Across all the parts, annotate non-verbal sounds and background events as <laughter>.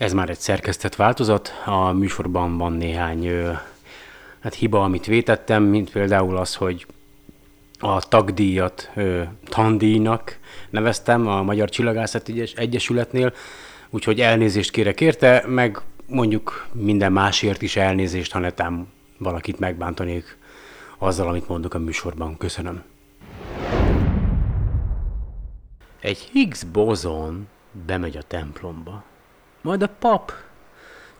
Ez már egy szerkesztett változat, a műsorban van néhány hát hiba, amit vétettem, mint például az, hogy a tagdíjat ö, tandíjnak neveztem a Magyar Csillagászat Egyesületnél, úgyhogy elnézést kérek érte, meg mondjuk minden másért is elnézést, ha netán valakit megbántanék azzal, amit mondok a műsorban. Köszönöm. Egy Higgs bozon bemegy a templomba. Majd a pap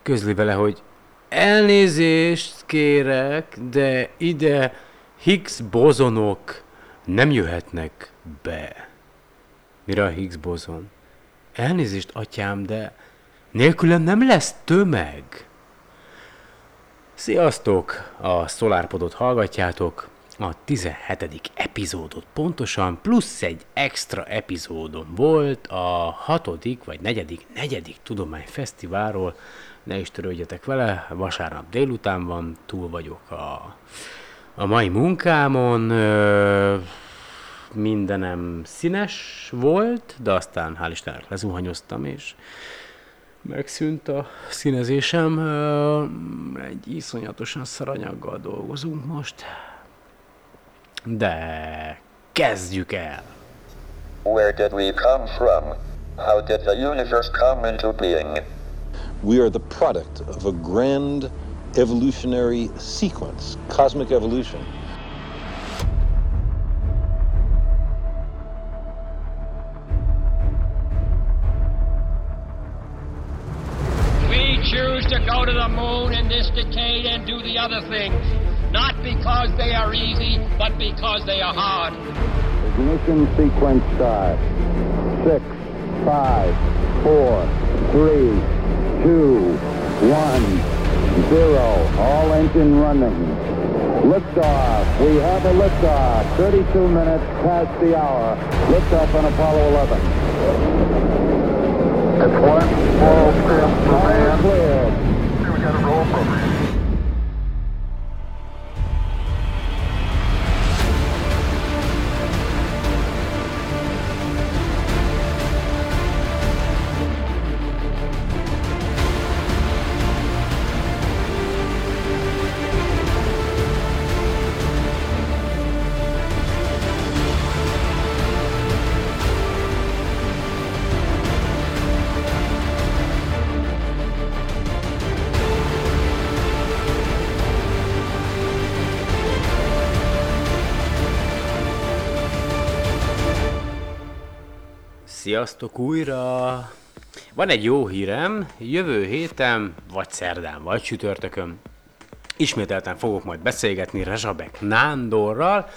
közli vele, hogy elnézést kérek, de ide Higgs bozonok nem jöhetnek be. Mire a Higgs bozon? Elnézést, atyám, de nélkülem nem lesz tömeg. Sziasztok! A SolarPodot hallgatjátok, a 17. epizódot pontosan, plusz egy extra epizódom volt a hatodik vagy negyedik, negyedik tudományfesztiválról. Ne is törődjetek vele, vasárnap délután van, túl vagyok a, a mai munkámon. Ö, mindenem színes volt, de aztán hál' Istennek lezuhanyoztam, és megszűnt a színezésem. Egy iszonyatosan szaranyaggal dolgozunk most. De kezdjük el! Where did we come from? How did the universe come into being? We are the product of a grand evolutionary sequence, cosmic evolution. We choose to go to the moon in this decade and do the other things, not because they are easy, but because they are hard. Ignition sequence start. Six, five, four, three, two, one, zero. All engine running. Liftoff. We have a liftoff. 32 minutes past the hour. Liftoff on Apollo 11. It's one small step for All man. clear. We got a roll program. Sziasztok újra! Van egy jó hírem, jövő héten, vagy szerdán, vagy csütörtökön ismételten fogok majd beszélgetni Rezsabek Nándorral,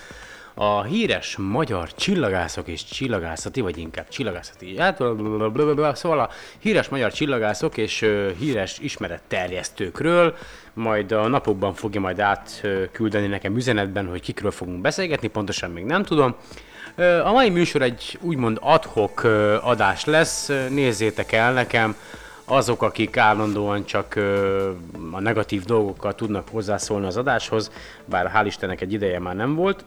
a híres magyar csillagászok és csillagászati, vagy inkább csillagászati, hát blablabla, szóval a híres magyar csillagászok és ö, híres ismeretterjesztőkről, majd a napokban fogja majd átküldeni nekem üzenetben, hogy kikről fogunk beszélgetni, pontosan még nem tudom. A mai műsor egy úgymond adhok adás lesz, nézzétek el nekem, azok, akik állandóan csak a negatív dolgokkal tudnak hozzászólni az adáshoz, bár hál' Istennek egy ideje már nem volt,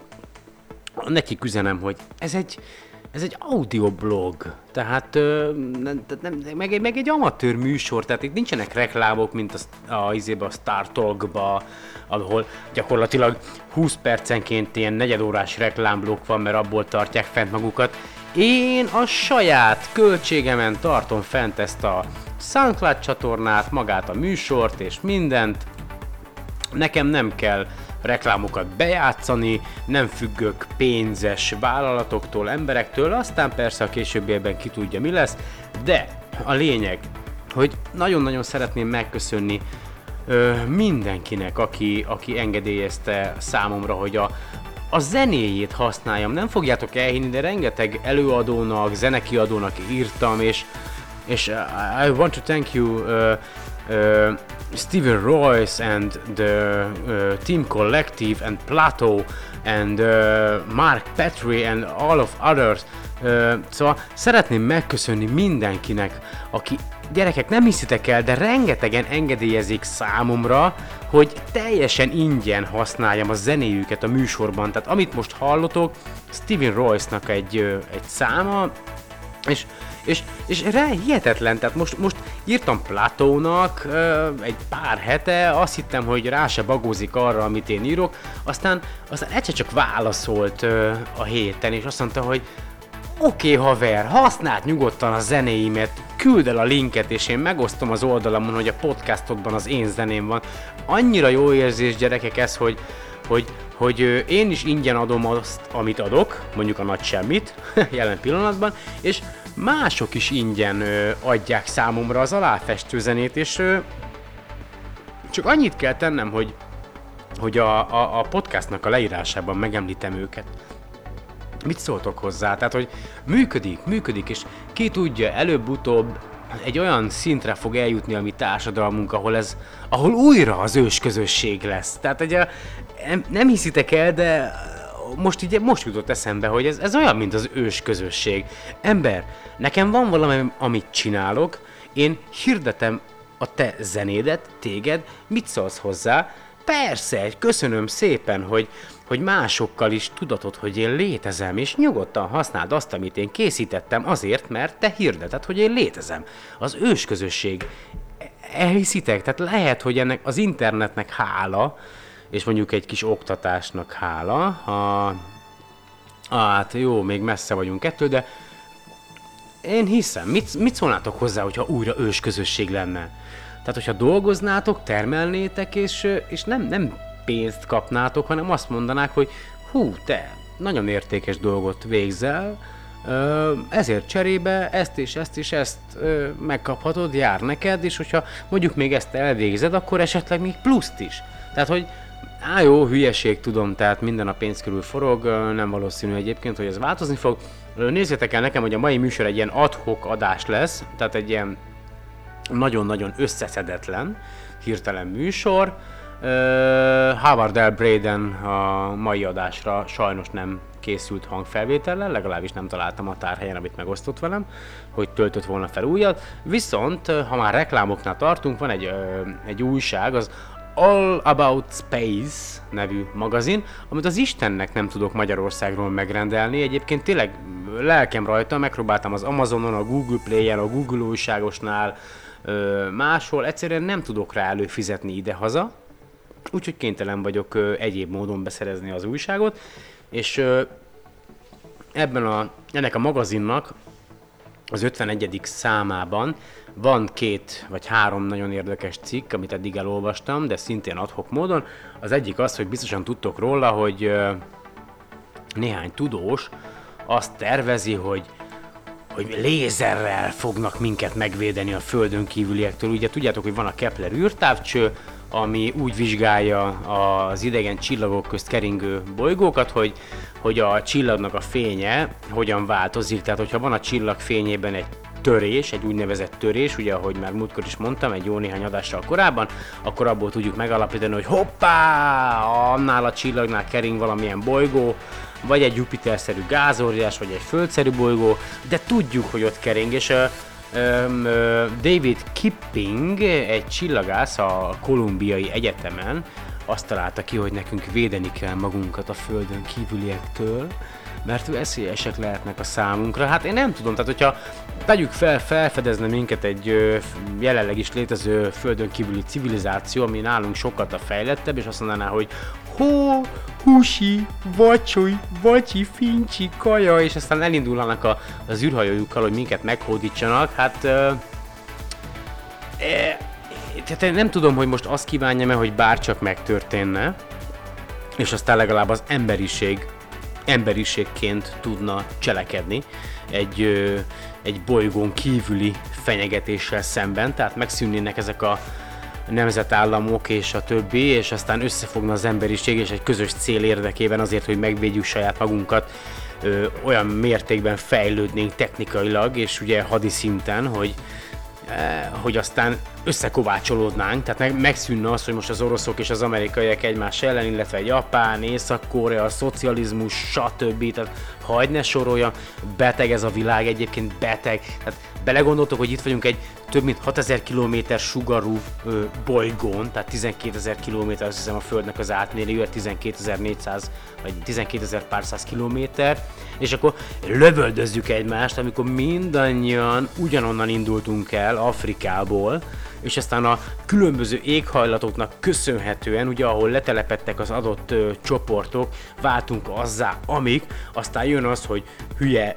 nekik üzenem, hogy ez egy, ez egy audioblog, tehát ö, nem, nem, meg, egy- meg egy amatőr műsor, tehát itt nincsenek reklámok, mint a, a, izébe, a Star Talkba, ahol gyakorlatilag 20 percenként ilyen negyedórás reklámblokk van, mert abból tartják fent magukat. Én a saját költségemen tartom fent ezt a SoundCloud csatornát, magát a műsort és mindent, Nekem nem kell reklámokat bejátszani, nem függök pénzes vállalatoktól, emberektől, aztán persze a későbbiekben ki tudja mi lesz, de a lényeg, hogy nagyon-nagyon szeretném megköszönni ö, mindenkinek, aki, aki engedélyezte számomra, hogy a, a zenéjét használjam. Nem fogjátok elhinni, de rengeteg előadónak, zenekiadónak írtam, és és uh, I want to thank you, uh, uh, Stephen Royce and the uh, Team Collective and Plato and uh, Mark Petrie and all of others. Uh, szóval szeretném megköszönni mindenkinek, aki gyerekek, nem hiszitek el, de rengetegen engedélyezik számomra, hogy teljesen ingyen használjam a zenéjüket a műsorban. Tehát amit most hallotok, Stephen Royce-nak egy, egy száma, és És, és re, hihetetlen, tehát most, most írtam Platónak egy pár hete, azt hittem, hogy rá se bagózik arra, amit én írok, aztán, aztán egyszer csak válaszolt a héten, és azt mondta, hogy Oké okay, haver, használd nyugodtan a zenéimet, küld el a linket, és én megosztom az oldalamon, hogy a podcastokban az én zeném van. Annyira jó érzés gyerekek ez, hogy, hogy, hogy én is ingyen adom azt, amit adok, mondjuk a nagy semmit, <laughs> jelen pillanatban, és mások is ingyen ö, adják számomra az aláfestő zenét, és ö, csak annyit kell tennem, hogy, hogy a, a, a podcastnak a leírásában megemlítem őket. Mit szóltok hozzá? Tehát, hogy működik, működik, és ki tudja, előbb-utóbb egy olyan szintre fog eljutni a mi társadalmunk, ahol ez, ahol újra az ős közösség lesz. Tehát, hogy a, nem, nem hiszitek el, de most így most jutott eszembe, hogy ez, ez olyan, mint az ős közösség. Ember, nekem van valami, amit csinálok, én hirdetem a te zenédet, téged, mit szólsz hozzá? Persze, köszönöm szépen, hogy, hogy másokkal is tudatod, hogy én létezem, és nyugodtan használd azt, amit én készítettem azért, mert te hirdeted, hogy én létezem. Az ős közösség. Elhiszitek? Tehát lehet, hogy ennek az internetnek hála, és mondjuk egy kis oktatásnak hála, a, hát jó, még messze vagyunk ettől, de én hiszem, mit, mit szólnátok hozzá, hogyha újra ős közösség lenne? Tehát, hogyha dolgoznátok, termelnétek, és, és nem, nem pénzt kapnátok, hanem azt mondanák, hogy hú, te nagyon értékes dolgot végzel, ezért cserébe ezt és ezt és ezt megkaphatod, jár neked, és hogyha mondjuk még ezt elvégzed, akkor esetleg még pluszt is. Tehát, hogy Á, jó, hülyeség, tudom, tehát minden a pénz körül forog, nem valószínű egyébként, hogy ez változni fog. Nézzétek el nekem, hogy a mai műsor egy ilyen adhok adás lesz, tehát egy ilyen nagyon-nagyon összeszedetlen, hirtelen műsor. Uh, Howard L. Braden a mai adásra sajnos nem készült hangfelvétellel, legalábbis nem találtam a tárhelyen, amit megosztott velem, hogy töltött volna fel újat. Viszont, ha már reklámoknál tartunk, van egy, egy újság, az All About Space nevű magazin, amit az Istennek nem tudok Magyarországról megrendelni. Egyébként tényleg lelkem rajta, megpróbáltam az Amazonon, a Google Play-en, a Google újságosnál, máshol, egyszerűen nem tudok rá előfizetni ide-haza, úgyhogy kénytelen vagyok egyéb módon beszerezni az újságot, és ebben a, ennek a magazinnak az 51. számában van két vagy három nagyon érdekes cikk, amit eddig elolvastam, de szintén adhok módon. Az egyik az, hogy biztosan tudtok róla, hogy néhány tudós azt tervezi, hogy hogy lézerrel fognak minket megvédeni a földön kívüliektől. Ugye tudjátok, hogy van a Kepler űrtávcső, ami úgy vizsgálja az idegen csillagok közt keringő bolygókat, hogy, hogy a csillagnak a fénye hogyan változik. Tehát, hogyha van a csillag fényében egy törés, egy úgynevezett törés, ugye ahogy már múltkor is mondtam, egy jó néhány adással korábban, akkor abból tudjuk megalapítani, hogy hoppá, annál a csillagnál kering valamilyen bolygó, vagy egy Jupiter-szerű gázóriás, vagy egy földszerű bolygó, de tudjuk, hogy ott kering, és David Kipping, egy csillagász a Kolumbiai Egyetemen, azt találta ki, hogy nekünk védeni kell magunkat a Földön kívüliektől, mert veszélyesek lehetnek a számunkra. Hát én nem tudom, tehát hogyha tegyük fel, felfedezne minket egy ö, jelenleg is létező földön kívüli civilizáció, ami nálunk sokkal a fejlettebb, és azt mondaná, hogy hó, husi, vacsoly, vacsi, fincsi, kaja, és aztán elindulnak a, az űrhajójukkal, hogy minket meghódítsanak, hát e, tehát nem tudom, hogy most azt kívánja e hogy bárcsak megtörténne, és aztán legalább az emberiség emberiségként tudna cselekedni egy, egy bolygón kívüli fenyegetéssel szemben, tehát megszűnnének ezek a nemzetállamok és a többi, és aztán összefogna az emberiség és egy közös cél érdekében azért, hogy megvédjük saját magunkat, ö, olyan mértékben fejlődnénk technikailag, és ugye hadi szinten, hogy, Eh, hogy aztán összekovácsolódnánk, tehát meg, megszűnne az, hogy most az oroszok és az amerikaiak egymás ellen, illetve Japán, Észak-Korea, a szocializmus, stb. Tehát hagyd ne soroljam, beteg ez a világ, egyébként beteg. Tehát belegondoltok, hogy itt vagyunk egy több mint 6000 km sugarú ö, bolygón, tehát 12 ezer km, azt hiszem a Földnek az átmérője, 12.400 vagy 12.000 pár száz kilométer, és akkor lövöldözzük egymást, amikor mindannyian ugyanonnan indultunk el Afrikából, és aztán a különböző éghajlatoknak köszönhetően, ugye ahol letelepettek az adott ö, csoportok, váltunk azzá, amik, aztán jön az, hogy hülye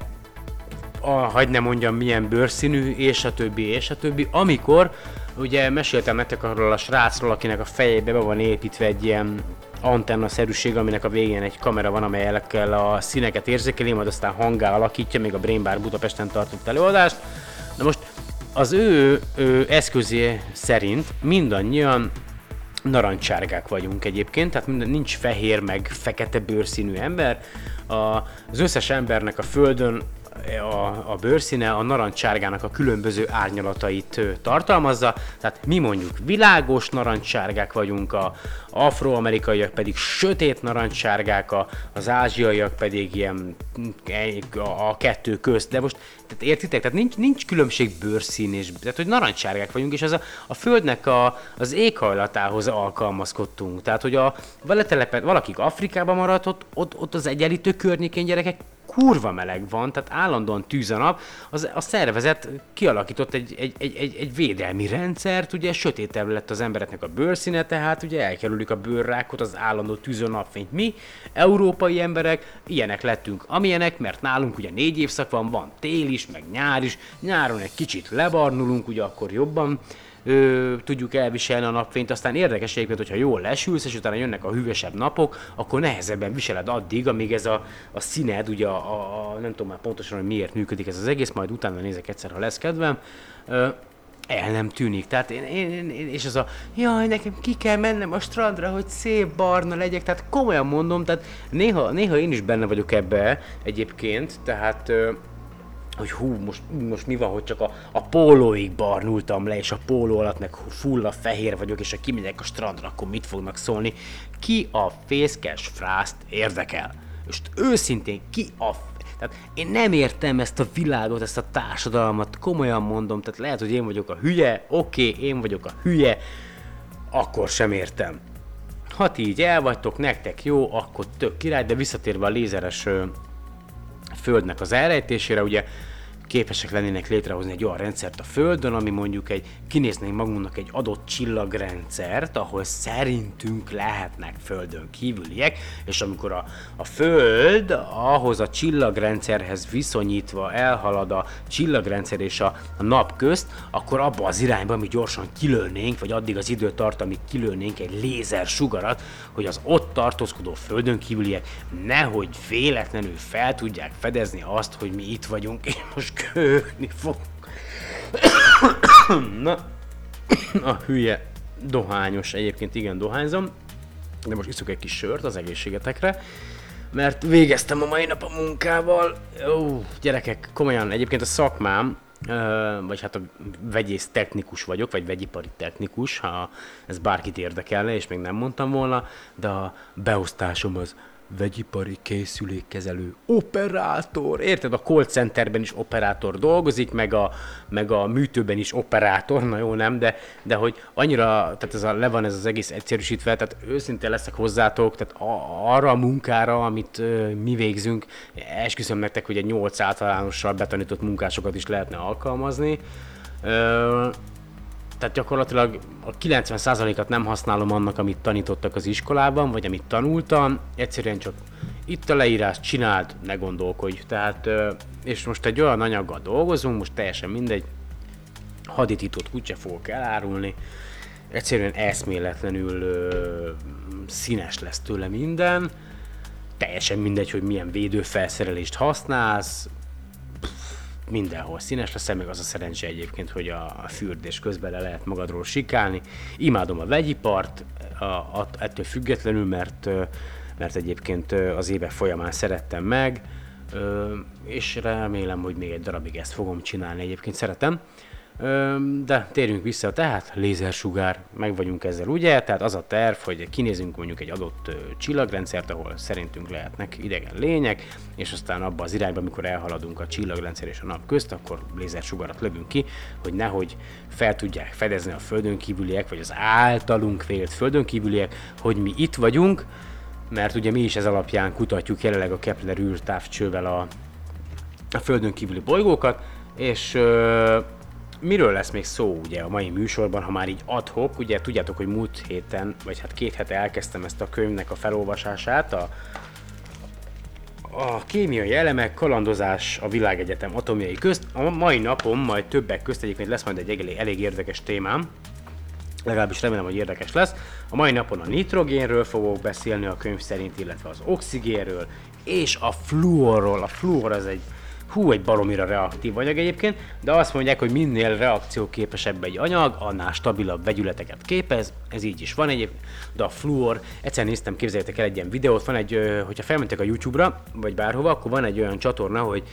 a, hagyd ne mondjam milyen bőrszínű, és a többi, és a többi, amikor ugye meséltem nektek arról a srácról, akinek a fejébe be van építve egy ilyen antenna-szerűség, aminek a végén egy kamera van, amelyekkel a színeket érzékeli, majd aztán hangá alakítja, még a Brain Bar Budapesten tartott előadást. Na most az ő, ő eszközé szerint mindannyian narancsárgák vagyunk egyébként, tehát minden, nincs fehér meg fekete bőrszínű ember. A, az összes embernek a földön a, a bőrszíne a narancsárgának a különböző árnyalatait tartalmazza, tehát mi mondjuk világos narancsárgák vagyunk, a afroamerikaiak pedig sötét narancsárgák, a, az ázsiaiak pedig ilyen a, kettő közt, de most tehát értitek? Tehát nincs, nincs különbség bőrszín és tehát hogy narancsárgák vagyunk, és az a, a földnek a, az éghajlatához alkalmazkodtunk. Tehát, hogy a valakik Afrikában maradt, ott, ott, ott az egyenlítő környékén gyerekek kurva meleg van, tehát állandóan tűz a nap, az, a szervezet kialakított egy, egy, egy, egy, egy védelmi rendszert, ugye sötétebb lett az embereknek a bőrszíne, tehát ugye elkerülik a bőrrákot, az állandó tűző napfényt. Mi, európai emberek, ilyenek lettünk, amilyenek, mert nálunk ugye négy évszak van, van tél is, meg nyár is, nyáron egy kicsit lebarnulunk, ugye akkor jobban ö, tudjuk elviselni a napfényt, aztán érdekes egyébként, hogyha jól lesülsz, és utána jönnek a hűvösebb napok, akkor nehezebben viseled addig, amíg ez a, a színed, ugye a, a, nem tudom már pontosan, hogy miért működik ez az egész, majd utána nézek egyszer, ha lesz kedvem, ö, el nem tűnik. Tehát én, én, én, és az a, jaj, nekem ki kell mennem a strandra, hogy szép barna legyek, tehát komolyan mondom, tehát néha, néha én is benne vagyok ebbe egyébként, tehát hogy hú, most, most mi van, hogy csak a, a pólóig barnultam le, és a póló alatt meg full a fehér vagyok, és ha kimegyek a strandra, akkor mit fognak szólni? Ki a fészkes frászt érdekel? Most őszintén, ki a tehát én nem értem ezt a világot, ezt a társadalmat, komolyan mondom, tehát lehet, hogy én vagyok a hülye, oké, okay, én vagyok a hülye, akkor sem értem. Ha ti így el nektek jó, akkor tök király, de visszatérve a lézeres Földnek az elrejtésére, ugye képesek lennének létrehozni egy olyan rendszert a Földön, ami mondjuk egy, kinéznénk magunknak egy adott csillagrendszert, ahol szerintünk lehetnek Földön kívüliek, és amikor a, a Föld ahhoz a csillagrendszerhez viszonyítva elhalad a csillagrendszer és a, a nap közt, akkor abba az irányba mi gyorsan kilőnénk, vagy addig az idő tart, amíg kilőnénk egy lézer sugarat, hogy az ott tartózkodó Földön kívüliek nehogy véletlenül fel tudják fedezni azt, hogy mi itt vagyunk, és most kőni fog. Na, a hülye dohányos, egyébként igen dohányzom, de most iszok egy kis sört az egészségetekre, mert végeztem a mai nap a munkával. Ó, gyerekek, komolyan, egyébként a szakmám, vagy hát a vegyész technikus vagyok, vagy vegyipari technikus, ha ez bárkit érdekelne, és még nem mondtam volna, de a beosztásom az vegyipari készülékkezelő operátor. Érted? A call centerben is operátor dolgozik, meg a, meg a műtőben is operátor, na jó, nem, de, de hogy annyira, tehát ez a, le van ez az egész egyszerűsítve, tehát őszintén leszek hozzátok, tehát a, arra a munkára, amit ö, mi végzünk, esküszöm nektek, hogy egy 8 általánossal betanított munkásokat is lehetne alkalmazni. Ö, tehát gyakorlatilag a 90%-at nem használom annak, amit tanítottak az iskolában, vagy amit tanultam, egyszerűen csak itt a leírás, csináld, ne gondolkodj. Tehát, és most egy olyan anyaggal dolgozunk, most teljesen mindegy, hadítított kutya fogok elárulni, egyszerűen eszméletlenül ö, színes lesz tőle minden, teljesen mindegy, hogy milyen védőfelszerelést használsz, mindenhol színes lesz, meg az a szerencse egyébként, hogy a, fürdés közben le lehet magadról sikálni. Imádom a vegyipart, a, a, ettől függetlenül, mert, mert egyébként az évek folyamán szerettem meg, és remélem, hogy még egy darabig ezt fogom csinálni, egyébként szeretem. De térjünk vissza, tehát lézersugár, meg vagyunk ezzel, ugye? Tehát az a terv, hogy kinézünk mondjuk egy adott csillagrendszert, ahol szerintünk lehetnek idegen lények, és aztán abba az irányba, amikor elhaladunk a csillagrendszer és a nap közt, akkor lézersugarat lövünk ki, hogy nehogy fel tudják fedezni a földön kívüliek, vagy az általunk vélt földön kívüliek, hogy mi itt vagyunk, mert ugye mi is ez alapján kutatjuk jelenleg a Kepler űrtávcsővel a, a földön kívüli bolygókat, és ö, miről lesz még szó ugye a mai műsorban, ha már így adhok, ugye tudjátok, hogy múlt héten, vagy hát két hete elkezdtem ezt a könyvnek a felolvasását, a, a kémiai elemek, kalandozás a világegyetem atomjai közt. A mai napon majd többek közt egyébként lesz majd egy elég, elég érdekes témám, legalábbis remélem, hogy érdekes lesz. A mai napon a nitrogénről fogok beszélni a könyv szerint, illetve az oxigénről, és a fluorról. A fluor az egy hú, egy baromira reaktív anyag egyébként, de azt mondják, hogy minél reakcióképesebb egy anyag, annál stabilabb vegyületeket képez, ez így is van egyébként, de a fluor, egyszer néztem, képzeljétek el egy ilyen videót, van egy, hogyha felmentek a YouTube-ra, vagy bárhova, akkor van egy olyan csatorna, hogy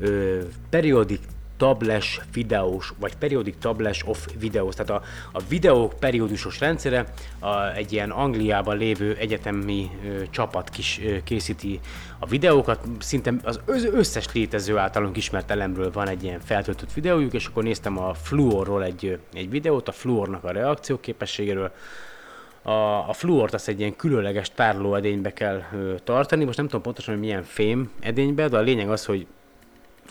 ö, periodic tables videós, vagy periodic tables of videos, tehát a, a videók periódusos rendszere a, egy ilyen Angliában lévő egyetemi ö, csapat kis ö, készíti a videókat, szinte az összes létező általunk ismert elemről van egy ilyen feltöltött videójuk, és akkor néztem a fluorról egy, egy videót, a fluornak a reakcióképességéről, a, a fluort azt egy ilyen különleges tárolóedénybe kell ö, tartani, most nem tudom pontosan, hogy milyen fém edénybe, de a lényeg az, hogy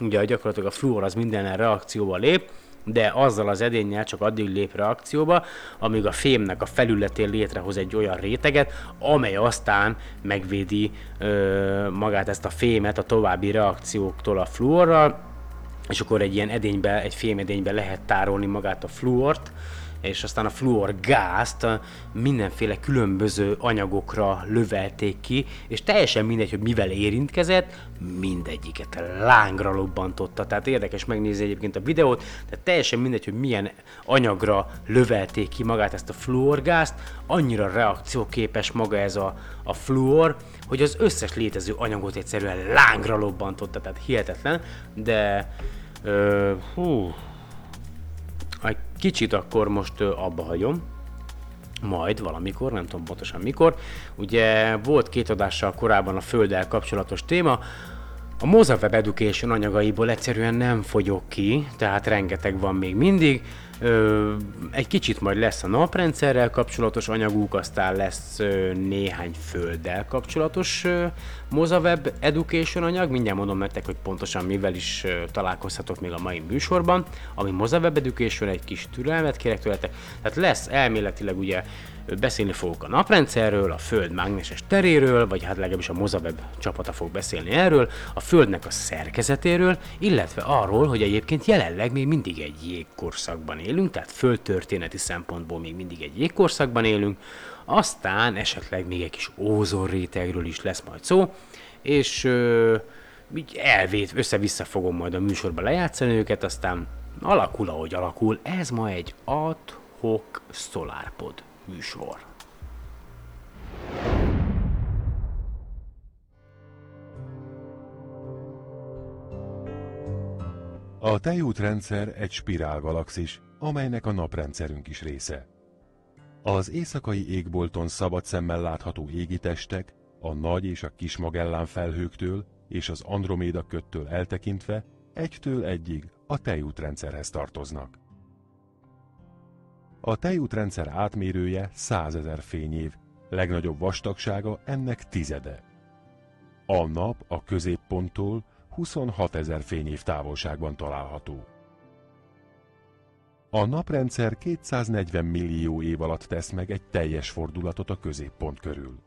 ugye gyakorlatilag a fluor az minden reakcióba lép, de azzal az edénnyel csak addig lép reakcióba, amíg a fémnek a felületén létrehoz egy olyan réteget, amely aztán megvédi ö, magát ezt a fémet a további reakcióktól a fluorral, és akkor egy ilyen edénybe, egy fémedénybe lehet tárolni magát a fluort, és aztán a fluor gázt a mindenféle különböző anyagokra lövelték ki, és teljesen mindegy, hogy mivel érintkezett, mindegyiket lángra lobbantotta. Tehát érdekes megnézni egyébként a videót, tehát teljesen mindegy, hogy milyen anyagra lövelték ki magát ezt a fluorgázt, annyira reakcióképes maga ez a, a fluor, hogy az összes létező anyagot egyszerűen lángra lobbantotta, tehát hihetetlen, de ö, hú, kicsit akkor most abba hagyom, majd valamikor, nem tudom pontosan mikor. Ugye volt két adással korábban a Földdel kapcsolatos téma, a Mozaweb Education anyagaiból egyszerűen nem fogyok ki, tehát rengeteg van még mindig. Ö, egy kicsit majd lesz a naprendszerrel kapcsolatos anyaguk, aztán lesz ö, néhány földdel kapcsolatos ö, Mozaweb Education anyag. Mindjárt mondom nektek, hogy pontosan mivel is ö, találkozhatok még a mai műsorban. Ami Mozaweb Education, egy kis türelmet kérek tőletek. Tehát lesz elméletileg ugye beszélni fogok a naprendszerről, a Föld mágneses teréről, vagy hát legalábbis a Mozaweb csapata fog beszélni erről, a Földnek a szerkezetéről, illetve arról, hogy egyébként jelenleg még mindig egy jégkorszakban élünk, tehát földtörténeti szempontból még mindig egy jégkorszakban élünk, aztán esetleg még egy kis ózonrétegről is lesz majd szó, és ö, így elvét, össze-vissza fogom majd a műsorba lejátszani őket, aztán alakul, ahogy alakul. Ez ma egy ad hoc SolarPod műsor. A tejútrendszer egy spirálgalaxis, amelynek a naprendszerünk is része. Az éjszakai égbolton szabad szemmel látható égitestek, a nagy és a kis Magellán felhőktől és az Androméda köttől eltekintve egytől egyig a tejútrendszerhez tartoznak. A tejútrendszer átmérője 100 ezer fényév, legnagyobb vastagsága ennek tizede. A nap a középponttól 26 ezer fényév távolságban található. A naprendszer 240 millió év alatt tesz meg egy teljes fordulatot a középpont körül.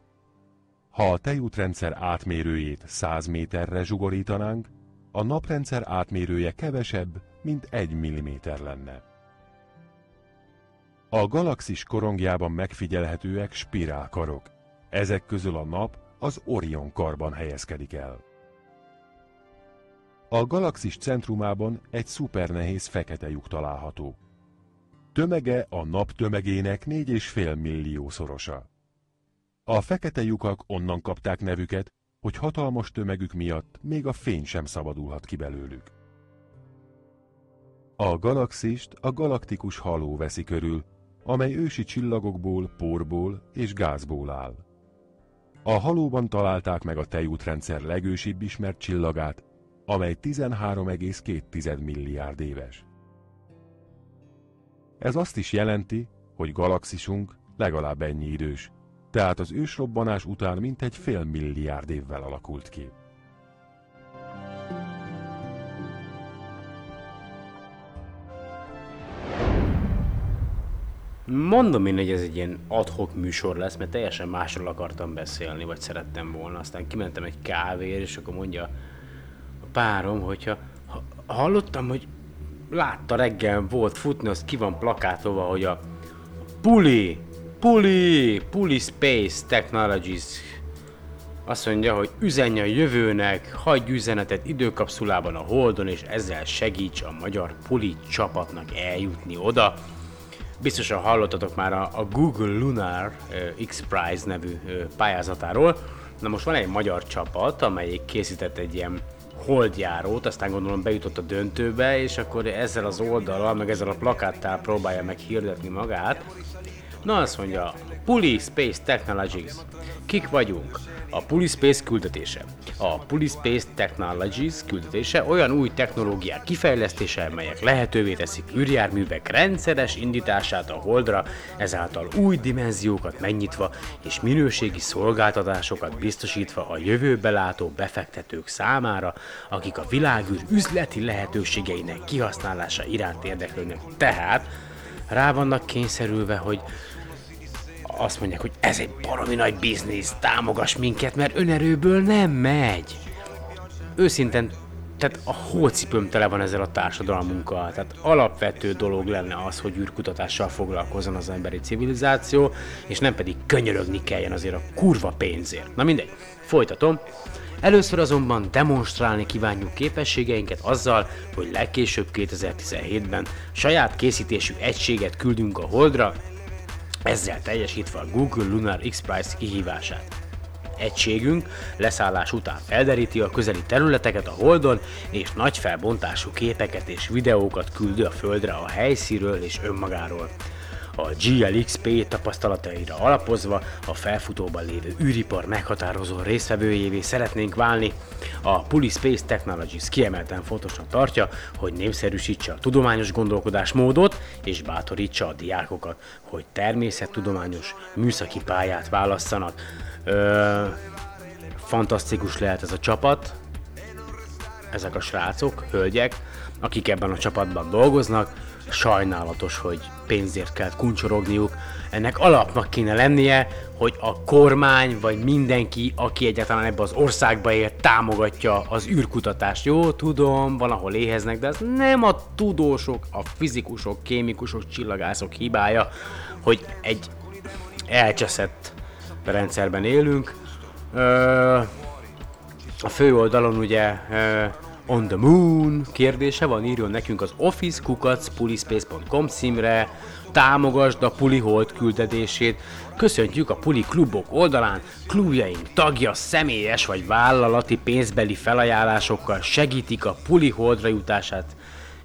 Ha a tejútrendszer átmérőjét 100 méterre zsugorítanánk, a naprendszer átmérője kevesebb, mint 1 mm lenne. A galaxis korongjában megfigyelhetőek spirálkarok. Ezek közül a nap az Orion karban helyezkedik el. A galaxis centrumában egy szupernehéz fekete lyuk található. Tömege a nap tömegének 4,5 millió szorosa. A fekete lyukak onnan kapták nevüket, hogy hatalmas tömegük miatt még a fény sem szabadulhat ki belőlük. A galaxist a galaktikus haló veszi körül, amely ősi csillagokból, porból és gázból áll. A halóban találták meg a tejútrendszer legősibb ismert csillagát, amely 13,2 milliárd éves. Ez azt is jelenti, hogy galaxisunk legalább ennyi idős, tehát az ősrobbanás után mintegy fél milliárd évvel alakult ki. Mondom én, hogy ez egy ilyen adhok műsor lesz, mert teljesen másról akartam beszélni, vagy szerettem volna. Aztán kimentem egy kávér, és akkor mondja a párom, hogyha ha, hallottam, hogy látta reggel volt futni, az ki van plakátolva, hogy a Puli, Puli, Puli Space Technologies azt mondja, hogy üzenje a jövőnek, hagyj üzenetet időkapszulában a Holdon, és ezzel segíts a magyar Puli csapatnak eljutni oda. Biztosan hallottatok már a, Google Lunar X Prize nevű pályázatáról. Na most van egy magyar csapat, amelyik készített egy ilyen holdjárót, aztán gondolom bejutott a döntőbe, és akkor ezzel az oldalal, meg ezzel a plakáttal próbálja meg hirdetni magát. Na azt mondja, Puli Space Technologies. Kik vagyunk? A Puli Space küldetése. A Puli Space Technologies küldetése olyan új technológiák kifejlesztése, melyek lehetővé teszik űrjárművek rendszeres indítását a Holdra, ezáltal új dimenziókat megnyitva és minőségi szolgáltatásokat biztosítva a jövőbe látó befektetők számára, akik a világűr üzleti lehetőségeinek kihasználása iránt érdeklődnek. Tehát rá vannak kényszerülve, hogy azt mondják, hogy ez egy baromi nagy biznisz, támogass minket, mert önerőből nem megy. Őszintén, tehát a hócipőm tele van ezzel a társadalmunkkal. Tehát alapvető dolog lenne az, hogy űrkutatással foglalkozzon az emberi civilizáció, és nem pedig könyörögni kelljen azért a kurva pénzért. Na mindegy, folytatom. Először azonban demonstrálni kívánjuk képességeinket azzal, hogy legkésőbb 2017-ben saját készítésű egységet küldünk a Holdra, ezzel teljesítve a Google Lunar X Prize kihívását. Egységünk leszállás után felderíti a közeli területeket a Holdon, és nagy felbontású képeket és videókat küld a Földre a helyszíről és önmagáról. A GLXP tapasztalataira alapozva a felfutóban lévő űripar meghatározó résztvevőjévé szeretnénk válni. A Puli Space Technologies kiemelten fontosnak tartja, hogy népszerűsítse a tudományos gondolkodásmódot és bátorítsa a diákokat, hogy természettudományos műszaki pályát válasszanak. Ö, fantasztikus lehet ez a csapat, ezek a srácok, hölgyek, akik ebben a csapatban dolgoznak, sajnálatos, hogy pénzért kell kuncsorogniuk. Ennek alapnak kéne lennie, hogy a kormány, vagy mindenki, aki egyáltalán ebbe az országba él, támogatja az űrkutatást. Jó, tudom, valahol éheznek, de ez nem a tudósok, a fizikusok, kémikusok, csillagászok hibája, hogy egy elcseszett rendszerben élünk. Ö, a főoldalon ugye ö, On the Moon kérdése van, írjon nekünk az office.pulispace.com címre, támogasd a Puli Hold küldetését, köszöntjük a Puli klubok oldalán, klubjaink tagja személyes vagy vállalati pénzbeli felajánlásokkal segítik a Puli Holdra jutását.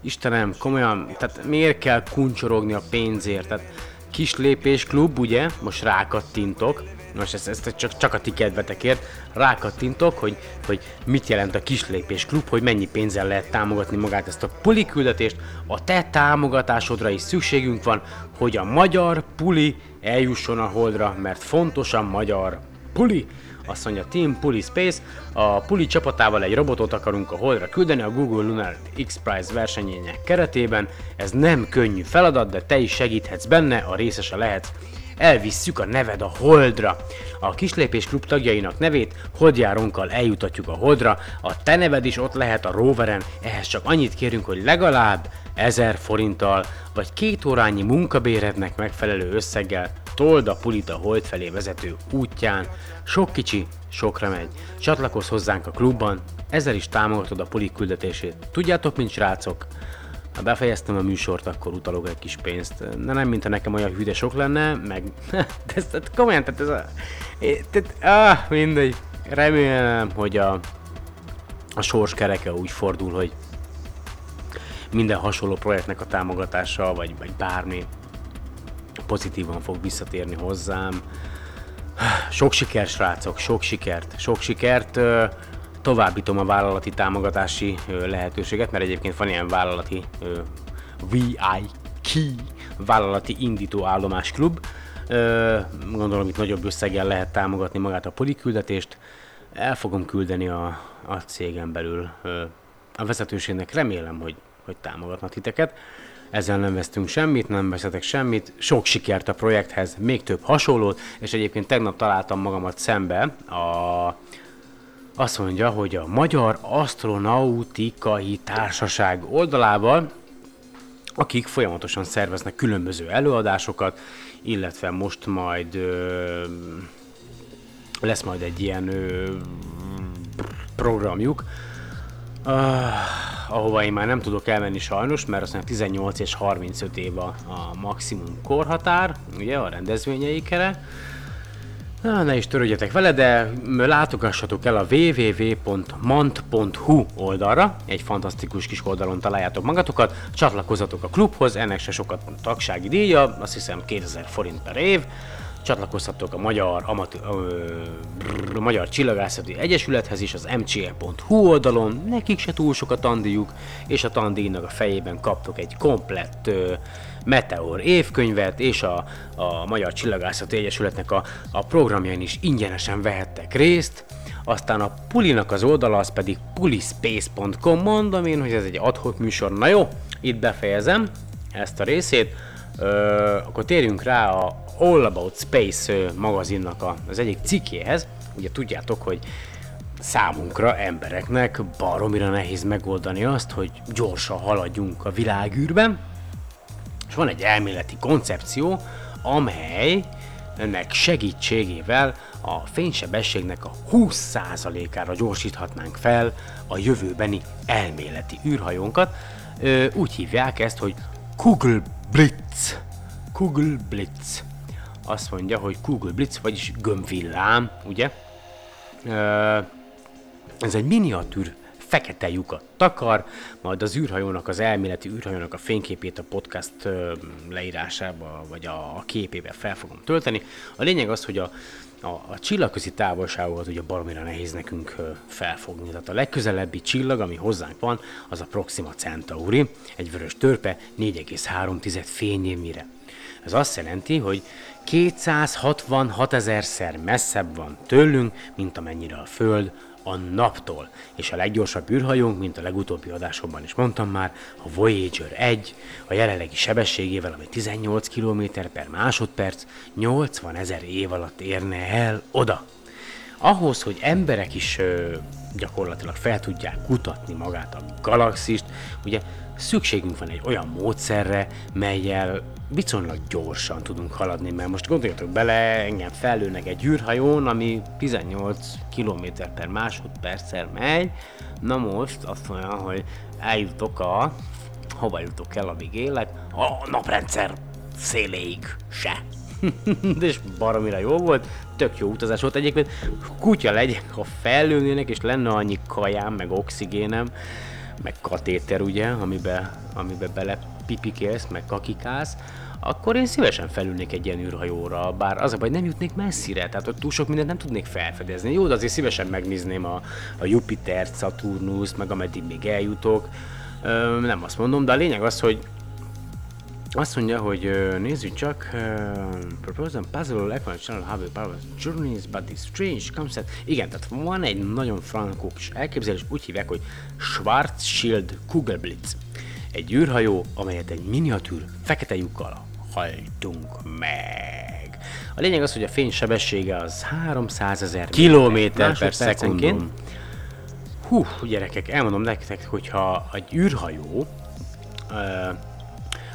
Istenem, komolyan, tehát miért kell kuncsorogni a pénzért? Tehát kis lépés klub, ugye? Most rákattintok most ezt, ezt csak, csak a ti kedvetekért rákattintok, hogy, hogy mit jelent a kislépés klub, hogy mennyi pénzzel lehet támogatni magát ezt a puli küldetést. A te támogatásodra is szükségünk van, hogy a magyar puli eljusson a holdra, mert fontos a magyar puli. Azt mondja Team Puli Space, a Puli csapatával egy robotot akarunk a Holdra küldeni a Google Lunar X Prize versenyének keretében. Ez nem könnyű feladat, de te is segíthetsz benne, a részese lehetsz elvisszük a neved a Holdra. A Kislépés Klub tagjainak nevét Holdjárónkkal eljutatjuk a Holdra, a te neved is ott lehet a roveren, ehhez csak annyit kérünk, hogy legalább 1000 forinttal, vagy két órányi munkabérednek megfelelő összeggel told a pulit a hold felé vezető útján. Sok kicsi, sokra megy. Csatlakozz hozzánk a klubban, ezzel is támogatod a puli küldetését. Tudjátok, mint srácok, ha befejeztem a műsort, akkor utalok egy kis pénzt. De nem, mintha nekem olyan hűde sok lenne, meg... <laughs> de ez, tehát komolyan, tehát ez a... Tehát, ah, mindegy. Remélem, hogy a, a sors kereke úgy fordul, hogy minden hasonló projektnek a támogatása, vagy, vagy bármi pozitívan fog visszatérni hozzám. Sok sikert, srácok, sok sikert, sok sikert. Továbbítom a vállalati támogatási lehetőséget, mert egyébként van ilyen vállalati VIK, vállalati indító állomásklub. Ö, Gondolom itt nagyobb összeggel lehet támogatni magát a poliküldetést. El fogom küldeni a, a cégen belül a vezetőségnek. Remélem, hogy, hogy támogatnak titeket. Ezzel nem vesztünk semmit, nem veszetek semmit. Sok sikert a projekthez, még több hasonlót, és egyébként tegnap találtam magamat szembe a azt mondja, hogy a Magyar Astronautikai Társaság oldalával, akik folyamatosan szerveznek különböző előadásokat, illetve most majd ö, lesz majd egy ilyen ö, programjuk, uh, ahova én már nem tudok elmenni sajnos, mert azt mondja 18 és 35 év a, a maximum korhatár, ugye a rendezvényeikre. Na, ne is törődjetek vele, de látogassatok el a www.mant.hu oldalra, egy fantasztikus kis oldalon találjátok magatokat, csatlakozzatok a klubhoz, ennek se sokat tagsági díja, azt hiszem 2000 forint per év, csatlakozhatok a Magyar, Amatő, ö, Magyar Csillagászati Egyesülethez is, az mce.hu oldalon, nekik se túl sok a tandíjuk, és a tandíjnak a fejében kaptok egy komplett ö, Meteor évkönyvet, és a, a Magyar Csillagászati Egyesületnek a, a programjain is ingyenesen vehettek részt. Aztán a Pulinak az oldala az pedig pulispace.com, mondom én, hogy ez egy adhok műsor. Na jó, itt befejezem ezt a részét. Ö, akkor térjünk rá a All About Space magazinnak a, az egyik cikkéhez. Ugye tudjátok, hogy számunkra, embereknek baromira nehéz megoldani azt, hogy gyorsan haladjunk a világűrben, van egy elméleti koncepció, amely ennek segítségével a fénysebességnek a 20%-ára gyorsíthatnánk fel a jövőbeni elméleti űrhajónkat. Úgy hívják ezt, hogy Google Blitz. Google Blitz. Azt mondja, hogy Google Blitz, vagyis gömbvillám, ugye? Ez egy miniatűr fekete lyukat takar, majd az űrhajónak, az elméleti űrhajónak a fényképét a podcast leírásába, vagy a, a képébe fel fogom tölteni. A lényeg az, hogy a, a, a csillagközi távolságokat ugye baromira nehéz nekünk felfogni. Tehát a legközelebbi csillag, ami hozzánk van, az a Proxima Centauri, egy vörös törpe 4,3 fényévmire. Ez azt jelenti, hogy 266 ezerszer messzebb van tőlünk, mint amennyire a Föld a naptól. És a leggyorsabb űrhajónk, mint a legutóbbi adásomban is mondtam már, a Voyager 1, a jelenlegi sebességével, ami 18 km per másodperc, 80 ezer év alatt érne el oda. Ahhoz, hogy emberek is ö, gyakorlatilag fel tudják kutatni magát a galaxist, ugye szükségünk van egy olyan módszerre, melyel viszonylag gyorsan tudunk haladni, mert most gondoljatok bele, engem fellőnek egy űrhajón, ami 18 km per másodperccel megy, na most azt mondja, hogy eljutok a, hova jutok el, amíg élek, a naprendszer széléig se. <laughs> És baromira jó volt, tök jó utazás volt. Egyébként, kutya legyek, ha fellőnének és lenne annyi kajám, meg oxigénem, meg katéter ugye, amibe, amibe bele pipikélsz, meg kakikálsz, akkor én szívesen felülnék egy ilyen űrhajóra, bár az a baj, nem jutnék messzire, tehát ott túl sok mindent nem tudnék felfedezni. Jó, de azért szívesen megnézném a, a Jupiter, Saturnus, meg ameddig még eljutok. Ö, nem azt mondom, de a lényeg az, hogy azt mondja, hogy nézzük csak, uh, proposal puzzle electronic channel have a power journeys, but this strange concept. Igen, tehát van egy nagyon frankós elképzelés, úgy hívják, hogy Schwarzschild Kugelblitz. Egy űrhajó, amelyet egy miniatűr fekete lyukkal hajtunk meg. A lényeg az, hogy a fény sebessége az 300 ezer kilométer per szekundum. Hú, gyerekek, elmondom nektek, hogyha egy űrhajó, ö,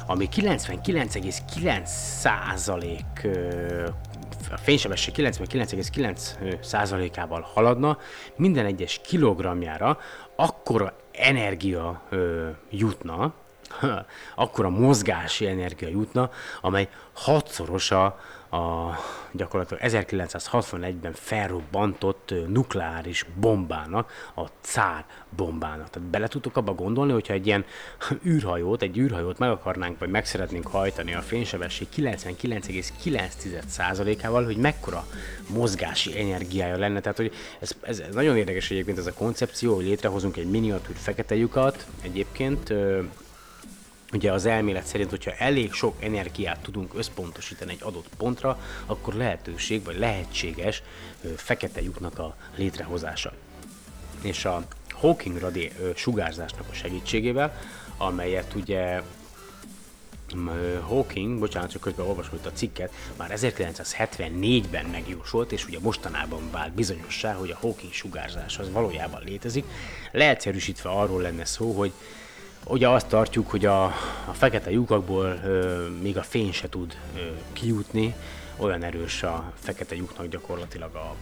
ami 99,9 százalék a fénysebesség 99,9 százalékával haladna, minden egyes kilogrammjára akkora energia ö, jutna, <laughs> akkora mozgási energia jutna, amely hatszorosa a gyakorlatilag 1961-ben felrobbantott nukleáris bombának, a cár bombának. Tehát bele tudtok abba gondolni, hogyha egy ilyen <laughs> űrhajót, egy űrhajót meg akarnánk, vagy meg szeretnénk hajtani a fénysebesség 99,9%-ával, hogy mekkora mozgási energiája lenne. Tehát, hogy ez, ez, ez nagyon érdekes egyébként ez a koncepció, hogy létrehozunk egy miniatűr fekete lyukat egyébként, Ugye az elmélet szerint, hogyha elég sok energiát tudunk összpontosítani egy adott pontra, akkor lehetőség vagy lehetséges fekete lyuknak a létrehozása. És a Hawking radi sugárzásnak a segítségével, amelyet ugye Hawking, bocsánat, csak közben olvasom itt a cikket, már 1974-ben megjósolt, és ugye mostanában vált bizonyossá, hogy a Hawking sugárzás az valójában létezik. Leegyszerűsítve arról lenne szó, hogy Ugye azt tartjuk, hogy a, a fekete lyukakból ö, még a fény se tud ö, kijutni, olyan erős a fekete lyuknak gyakorlatilag a,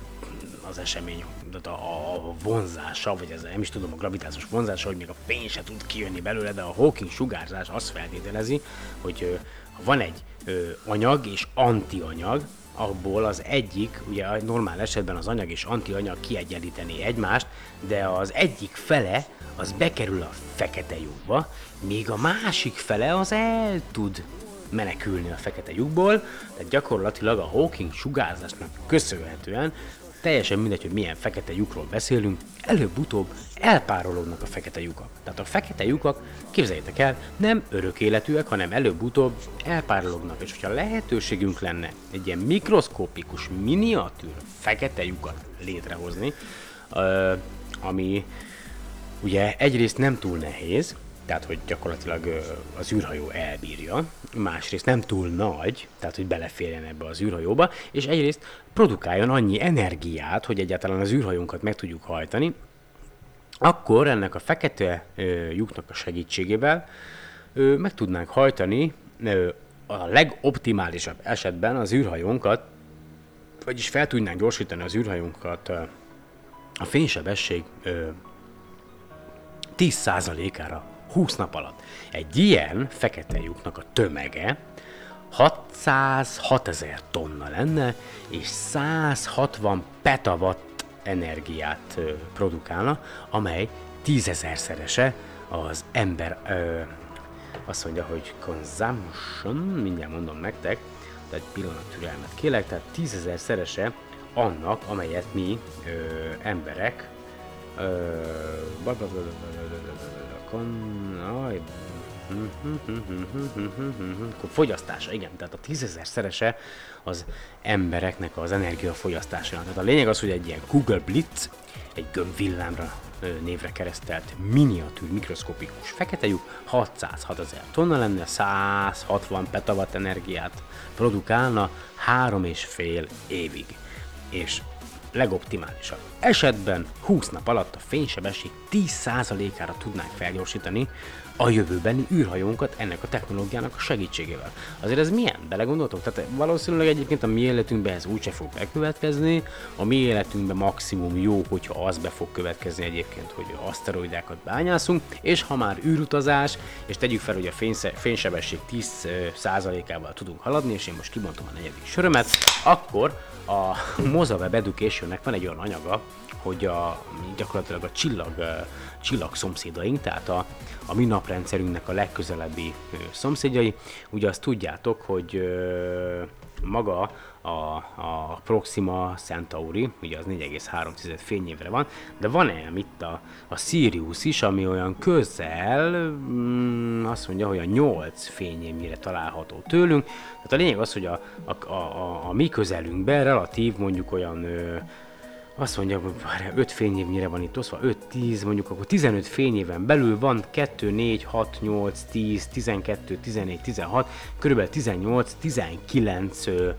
az esemény, a, a vonzása, vagy ez nem is tudom, a gravitációs vonzása, hogy még a fény se tud kijönni belőle, de a Hawking sugárzás azt feltételezi, hogy ö, van egy ö, anyag és antianyag, abból az egyik, ugye normál esetben az anyag és antianyag kiegyenlíteni egymást, de az egyik fele az bekerül a fekete lyukba, míg a másik fele az el tud menekülni a fekete lyukból, tehát gyakorlatilag a Hawking sugárzásnak köszönhetően teljesen mindegy, hogy milyen fekete lyukról beszélünk, előbb-utóbb elpárolognak a fekete lyukak. Tehát a fekete lyukak, képzeljétek el, nem örök életűek, hanem előbb-utóbb elpárolognak. És hogyha lehetőségünk lenne egy ilyen mikroszkópikus, miniatűr fekete lyukat létrehozni, ami ugye egyrészt nem túl nehéz, tehát hogy gyakorlatilag az űrhajó elbírja, másrészt nem túl nagy, tehát hogy beleférjen ebbe az űrhajóba, és egyrészt produkáljon annyi energiát, hogy egyáltalán az űrhajónkat meg tudjuk hajtani, akkor ennek a fekete lyuknak a segítségével meg tudnánk hajtani a legoptimálisabb esetben az űrhajónkat, vagyis fel tudnánk gyorsítani az űrhajónkat a fénysebesség 10%-ára 20 nap alatt. Egy ilyen fekete lyuknak a tömege 606 ezer tonna lenne, és 160 petawatt energiát ö, produkálna, amely tízezerszerese az ember, ö, azt mondja, hogy consumption, mindjárt mondom nektek, de egy pillanat türelmet kérek, tehát tízezer szerese annak, amelyet mi ö, emberek akkor fogyasztása, igen, tehát a tízezer szerese az embereknek az energiafogyasztásának. Tehát a lényeg az, hogy egy ilyen Google Blitz, egy gömbvillámra névre keresztelt miniatűr mikroszkopikus fekete lyuk 606 ezer tonna lenne, 160 petawatt energiát produkálna három és fél évig. És legoptimálisabb esetben 20 nap alatt a fénysebesség 10%-ára tudnánk felgyorsítani a jövőbeni űrhajónkat ennek a technológiának a segítségével. Azért ez milyen? Belegondoltok? Tehát valószínűleg egyébként a mi életünkben ez úgyse fog bekövetkezni, a mi életünkben maximum jó, hogyha az be fog következni egyébként, hogy aszteroidákat bányászunk, és ha már űrutazás, és tegyük fel, hogy a fénysebesség 10%-ával tudunk haladni, és én most kibontom a negyedik sörömet, akkor a Mozaweb Educationnek van egy olyan anyaga, hogy a, gyakorlatilag a csillag, csillag szomszédaink, tehát a, a mi naprendszerünknek a legközelebbi szomszédjai, ugye azt tudjátok, hogy maga a, a Proxima Centauri, ugye az 4,3 fényévre van, de van -e itt a, a Sirius is, ami olyan közel, mm, azt mondja, hogy a 8 fényévnyire található tőlünk. Tehát a lényeg az, hogy a, a, a, a, a mi közelünkben relatív mondjuk olyan azt mondja, hogy 5 fényévnyire van itt oszva, 5-10, mondjuk akkor 15 fényéven belül van 2, 4, 6, 8, 10, 12, 14, 16, körülbelül 18, 19 ö, ö,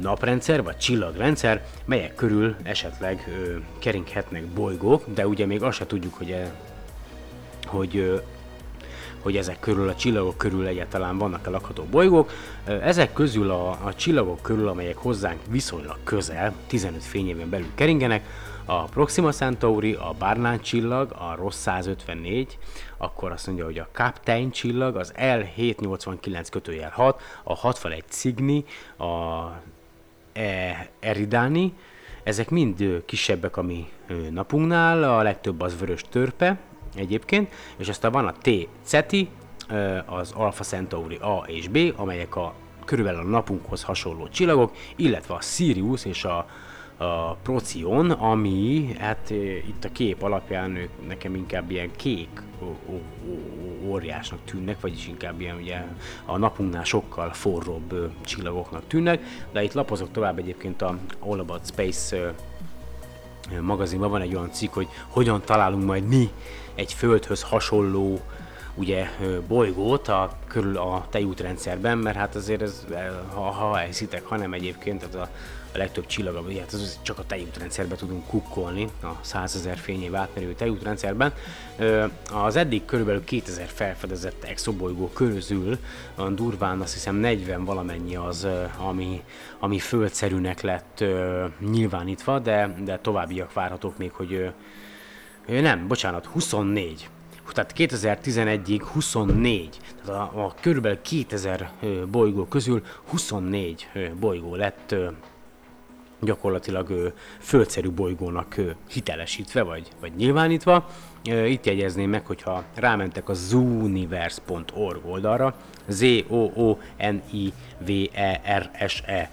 naprendszer, vagy csillagrendszer, melyek körül esetleg keringhetnek bolygók, de ugye még azt se tudjuk, hogy, e, hogy hogy ezek körül, a csillagok körül egyáltalán vannak-e lakható bolygók. Ezek közül a, a csillagok körül, amelyek hozzánk viszonylag közel, 15 fényéven belül keringenek, a Proxima Centauri, a Barnard csillag, a Ross 154, akkor azt mondja, hogy a Captain csillag, az L789 kötőjel 6, a 61 Cygni, a e Eridani, ezek mind kisebbek a mi napunknál, a legtöbb az vörös törpe egyébként, és aztán van a T. Ceti, az Alpha Centauri A és B, amelyek a körülbelül a napunkhoz hasonló csillagok, illetve a Sirius és a, a Procyon, ami hát itt a kép alapján ők nekem inkább ilyen kék óriásnak tűnnek, vagyis inkább ilyen ugye a napunknál sokkal forróbb csillagoknak tűnnek, de itt lapozok tovább egyébként a All About Space magazinban. Van egy olyan cikk, hogy hogyan találunk majd mi egy Földhöz hasonló ugye bolygót a, körül a tejútrendszerben, mert hát azért ez, ha, ha elhiszitek, hanem egyébként, tehát a, a legtöbb csillag, ami- hát az csak a tejútrendszerben tudunk kukkolni, a 100 ezer fényév átmerő tejútrendszerben. Az eddig körülbelül 2000 felfedezett exobolygó közül durván azt hiszem 40 valamennyi az, ami, ami földszerűnek lett nyilvánítva, de, de továbbiak várhatók még, hogy Nem, bocsánat, 24. Tehát 2011-ig 24. Tehát a, a körülbelül 2000 ö, bolygó közül 24 ö, bolygó lett gyakorlatilag ö, földszerű bolygónak hitelesítve, vagy, vagy nyilvánítva. Itt jegyezném meg, hogyha rámentek a zooniverse.org oldalra, z o o n i v e r s e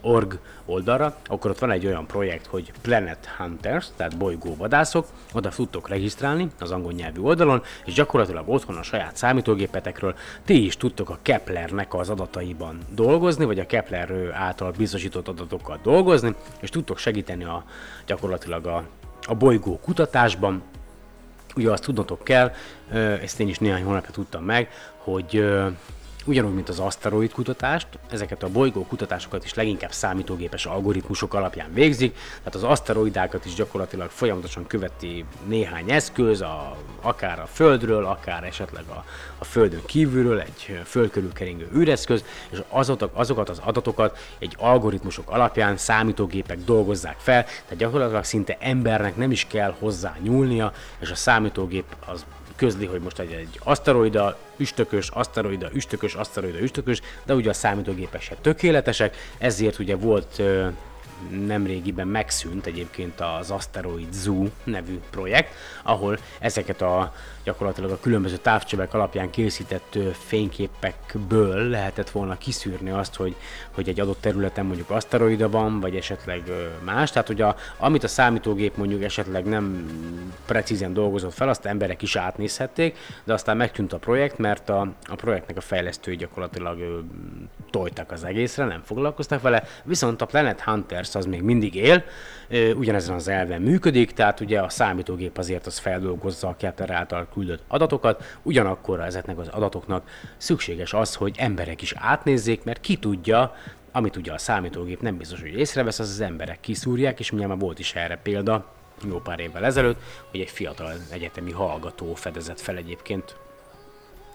org oldalra, akkor ott van egy olyan projekt, hogy Planet Hunters, tehát bolygóvadászok, oda tudtok regisztrálni az angol nyelvű oldalon, és gyakorlatilag otthon a saját számítógépetekről ti is tudtok a Keplernek az adataiban dolgozni, vagy a Kepler által biztosított adatokkal dolgozni, és tudtok segíteni a, gyakorlatilag a, a bolygó kutatásban, ugye azt tudnotok kell, ezt én is néhány hónapja tudtam meg, hogy ugyanúgy, mint az aszteroid kutatást, ezeket a bolygó kutatásokat is leginkább számítógépes algoritmusok alapján végzik, tehát az aszteroidákat is gyakorlatilag folyamatosan követi néhány eszköz, a, akár a Földről, akár esetleg a, a Földön kívülről, egy föld körül keringő űreszköz, és azokat, azokat az adatokat egy algoritmusok alapján számítógépek dolgozzák fel, tehát gyakorlatilag szinte embernek nem is kell hozzá nyúlnia, és a számítógép az közli, hogy most egy, egy aszteroida, üstökös, aszteroida, üstökös, aszteroida, üstökös, de ugye a számítógépek se tökéletesek, ezért ugye volt nemrégiben megszűnt egyébként az Asteroid Zoo nevű projekt, ahol ezeket a gyakorlatilag a különböző távcsövek alapján készített fényképekből lehetett volna kiszűrni azt, hogy, hogy egy adott területen mondjuk aszteroida van, vagy esetleg más. Tehát, hogy a, amit a számítógép mondjuk esetleg nem precízen dolgozott fel, azt emberek is átnézhették, de aztán megtűnt a projekt, mert a, a projektnek a fejlesztői gyakorlatilag ö, tojtak az egészre, nem foglalkoztak vele, viszont a Planet Hunters az még mindig él, ö, ugyanezen az elven működik, tehát ugye a számítógép azért az feldolgozza a Kepler által küldött adatokat, ugyanakkor ezeknek az adatoknak szükséges az, hogy emberek is átnézzék, mert ki tudja, amit ugye a számítógép nem biztos, hogy észrevesz, az az emberek kiszúrják, és ugye már volt is erre példa, jó pár évvel ezelőtt, hogy egy fiatal egyetemi hallgató fedezett fel egyébként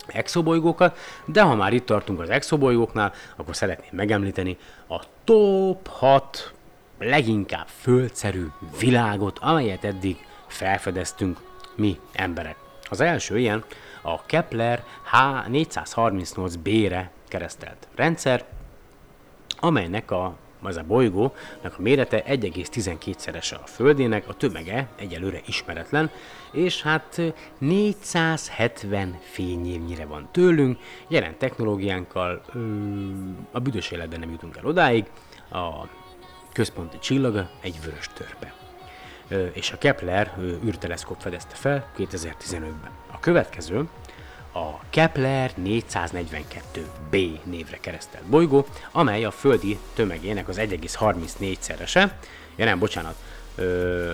exobolygókat, de ha már itt tartunk az exobolygóknál, akkor szeretném megemlíteni a top 6 leginkább földszerű világot, amelyet eddig felfedeztünk mi emberek. Az első ilyen a Kepler H438b-re keresztelt rendszer, amelynek a az a bolygónak a mérete 1,12-szerese a Földének, a tömege egyelőre ismeretlen, és hát 470 fényévnyire van tőlünk, jelen technológiánkkal ö, a büdös életben nem jutunk el odáig, a központi csillaga egy vörös törpe. És a Kepler űrteleszkóp fedezte fel 2015-ben. A következő a Kepler 442b névre keresztelt bolygó, amely a földi tömegének az 1,34-szerese, ja nem, bocsánat,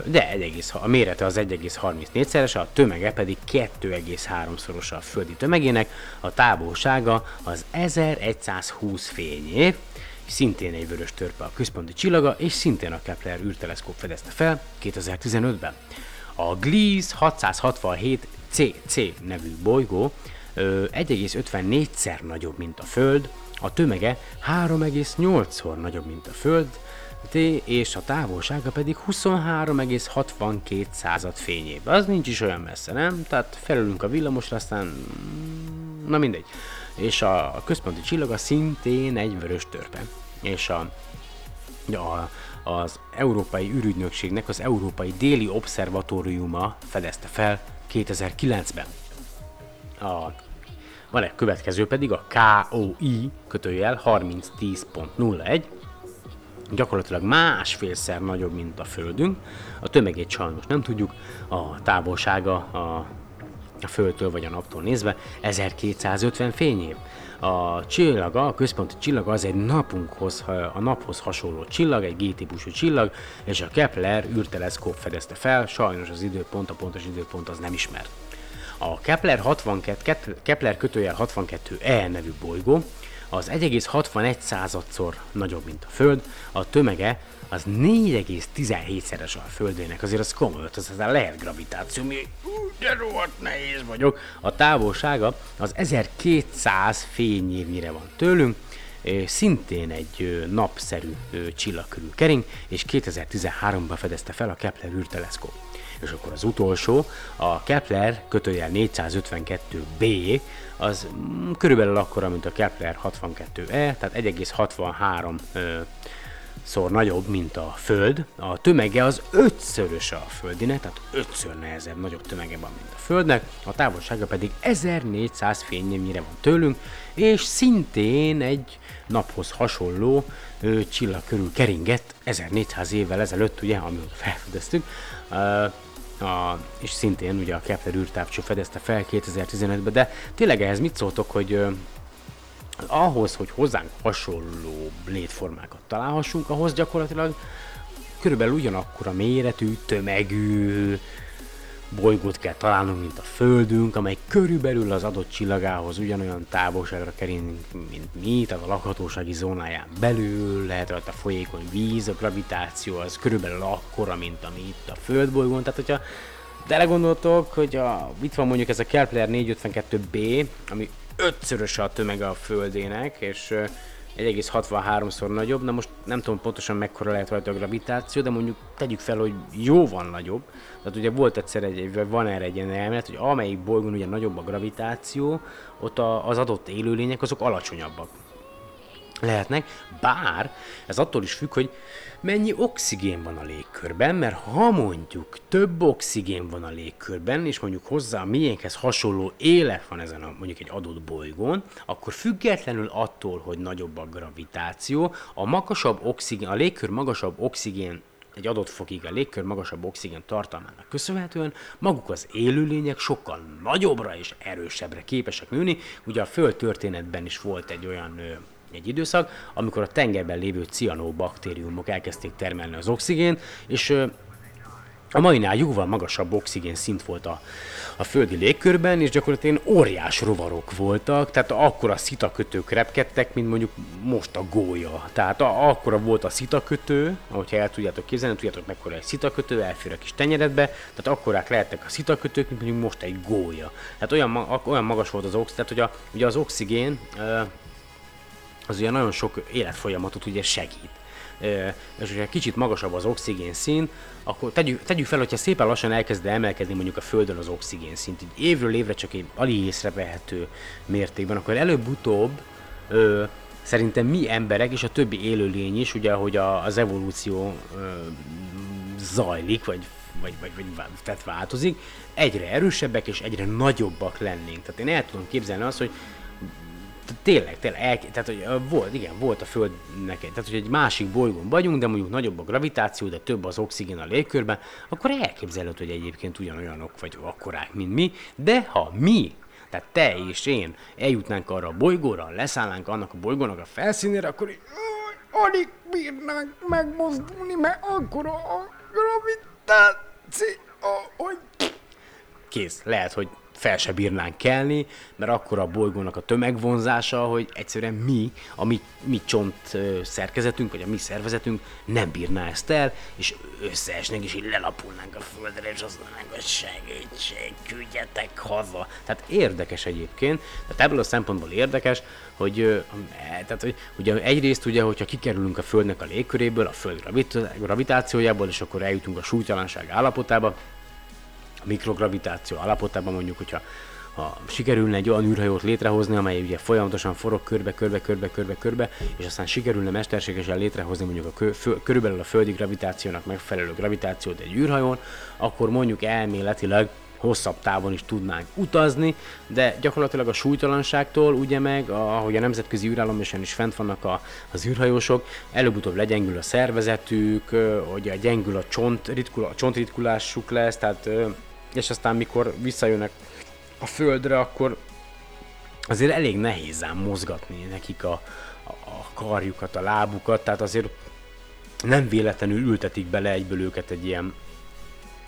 de 1, a mérete az 1,34-szerese, a tömege pedig 2,3-szorosa a földi tömegének, a távolsága az 1120 fényév, szintén egy vörös törpe a központi csillaga, és szintén a Kepler űrteleszkóp fedezte fel 2015-ben. A Gliese 667 CC nevű bolygó ö, 1,54-szer nagyobb, mint a Föld, a tömege 3,8-szor nagyobb, mint a Föld, és a távolsága pedig 23,62 század fényév. Az nincs is olyan messze, nem? Tehát felülünk a villamosra, aztán... Na mindegy. És a központi csillaga szintén egy vörös törpe. És a, a, az Európai űrügynökségnek az Európai Déli Obszervatóriuma fedezte fel 2009-ben. A, van egy következő pedig a KOI kötőjel 3010.01, gyakorlatilag másfélszer nagyobb, mint a Földünk. A tömegét sajnos nem tudjuk, a távolsága a, a Földtől vagy a naptól nézve 1250 fényév. A csillaga, a központi csillag az egy napunkhoz, a naphoz hasonló csillag, egy G-típusú csillag, és a Kepler űrteleszkóp fedezte fel, sajnos az időpont, a pontos időpont az nem ismert. A Kepler 62, Kepler kötőjel 62e nevű bolygó az 1,61 századszor nagyobb, mint a Föld, a tömege az 4,17-szeres a Földének, azért az komoly, az, az lehet gravitáció, mi de rohadt nehéz vagyok. A távolsága az 1200 fényévnyire van tőlünk, szintén egy napszerű csillag körül kering, és 2013-ban fedezte fel a Kepler űrteleszkóp. És akkor az utolsó, a Kepler kötőjel 452b, az mm, körülbelül akkora, mint a Kepler 62e, tehát 1,63 ö, szor nagyobb, mint a Föld. A tömege az ötszöröse a Földinek, tehát ötször nehezebb, nagyobb tömege van, mint a Földnek. A távolsága pedig 1400 fényévnyire van tőlünk, és szintén egy naphoz hasonló ö, csillag körül keringett 1400 évvel ezelőtt, ugye, amióta felfedeztük. Ö, a, és szintén ugye a Kepler űrtávcső fedezte fel 2015-ben, de tényleg ehhez mit szóltok, hogy ahhoz, hogy hozzánk hasonló létformákat találhassunk, ahhoz gyakorlatilag körülbelül ugyanakkor a méretű, tömegű bolygót kell találnunk, mint a Földünk, amely körülbelül az adott csillagához ugyanolyan távolságra kering, mint mi, tehát a lakhatósági zónáján belül, lehet rajta folyékony víz, a gravitáció az körülbelül akkora, mint ami itt a Földbolygón, tehát hogyha belegondoltok, hogy a, itt van mondjuk ez a Kepler 452b, ami ötszöröse a tömege a Földének, és ö, 1,63-szor nagyobb, na most nem tudom pontosan mekkora lehet rajta a gravitáció, de mondjuk tegyük fel, hogy jóval nagyobb. Tehát ugye volt egyszer egy, vagy van erre egy ilyen elmélet, hogy amelyik bolygón ugye nagyobb a gravitáció, ott a, az adott élőlények azok alacsonyabbak lehetnek, bár ez attól is függ, hogy mennyi oxigén van a légkörben, mert ha mondjuk több oxigén van a légkörben, és mondjuk hozzá a miénkhez hasonló élet van ezen a mondjuk egy adott bolygón, akkor függetlenül attól, hogy nagyobb a gravitáció, a magasabb oxigén, a légkör magasabb oxigén egy adott fokig a légkör magasabb oxigén tartalmának köszönhetően maguk az élőlények sokkal nagyobbra és erősebbre képesek nőni. Ugye a Föld történetben is volt egy olyan egy időszak, amikor a tengerben lévő cianobaktériumok elkezdték termelni az oxigént, és a mainál jóval magasabb oxigén szint volt a, a földi légkörben, és gyakorlatilag óriás rovarok voltak, tehát akkora szitakötők repkedtek, mint mondjuk most a gólya. Tehát a, akkora volt a szitakötő, ahogyha el tudjátok képzelni, tudjátok mekkora egy szitakötő, elfér a kis tenyeredbe, tehát akkorák lehettek a szitakötők, mint mondjuk most egy gólya. Tehát olyan, olyan magas volt az oxigén, tehát hogy a, ugye az oxigén az ugye nagyon sok életfolyamatot ugye segít. Ö, és hogyha kicsit magasabb az oxigén szín, akkor tegyük, tegyük fel, hogyha szépen lassan elkezd emelkedni mondjuk a Földön az oxigén szint, így évről évre csak egy alig észrevehető mértékben, akkor előbb-utóbb ö, szerintem mi emberek és a többi élőlény is, ugye ahogy a, az evolúció ö, zajlik, vagy vagy, vagy, vagy tehát változik, egyre erősebbek és egyre nagyobbak lennénk. Tehát én el tudom képzelni azt, hogy tényleg, tényleg, el, tehát hogy volt, igen, volt a Földnek, egy- tehát hogy egy másik bolygón vagyunk, de mondjuk nagyobb a gravitáció, de több az oxigén a légkörben, akkor elképzelhető, hogy egyébként ugyanolyanok vagy akkorák, mint mi, de ha mi, tehát te és én eljutnánk arra a bolygóra, leszállnánk annak a bolygónak a felszínére, akkor így, "Új, alig bírnánk megmozdulni, mert akkora a gravitáció, hogy kész, lehet, hogy fel se bírnánk kelni, mert akkor a bolygónak a tömegvonzása, hogy egyszerűen mi, a mi, mi csont szerkezetünk, vagy a mi szervezetünk nem bírná ezt el, és összeesnénk, és így lelapulnánk a földre, és azt mondanánk, hogy segítség, küldjetek haza. Tehát érdekes egyébként, tehát ebből a szempontból érdekes, hogy, tehát, hogy ugye egyrészt ugye, hogyha kikerülünk a Földnek a légköréből, a Föld gravit- gravitációjából, és akkor eljutunk a súlytalanság állapotába, a mikrogravitáció állapotában mondjuk, hogyha ha sikerülne egy olyan űrhajót létrehozni, amely ugye folyamatosan forog körbe, körbe, körbe, körbe, körbe, és aztán sikerülne mesterségesen létrehozni mondjuk a kö, fő, körülbelül a földi gravitációnak megfelelő gravitációt egy űrhajón, akkor mondjuk elméletileg hosszabb távon is tudnánk utazni, de gyakorlatilag a súlytalanságtól, ugye meg, ahogy a nemzetközi űrállomáson is fent vannak a, az űrhajósok, előbb-utóbb legyengül a szervezetük, ugye gyengül a, csont, ritkul, a csontritkulásuk lesz, tehát és aztán mikor visszajönnek a földre, akkor azért elég nehéz ám mozgatni nekik a, a, a karjukat, a lábukat, tehát azért nem véletlenül ültetik bele egyből őket egy ilyen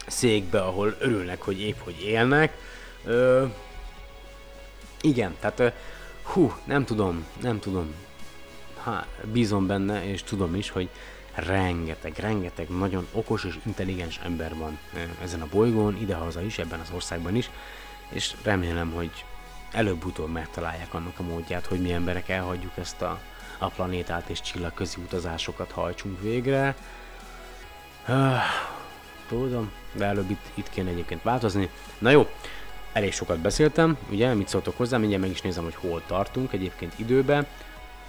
székbe, ahol örülnek, hogy épp hogy élnek. Ö, igen, tehát hú, nem tudom, nem tudom. Ha, bízom benne, és tudom is, hogy rengeteg, rengeteg nagyon okos és intelligens ember van ezen a bolygón, idehaza is, ebben az országban is, és remélem, hogy előbb-utóbb megtalálják annak a módját, hogy mi emberek elhagyjuk ezt a, a planétát és csillagközi utazásokat hajtsunk végre. Uh, tudom, de előbb itt, itt kéne egyébként változni. Na jó, elég sokat beszéltem, ugye, mit szóltok hozzá, mindjárt meg is nézem, hogy hol tartunk egyébként időben.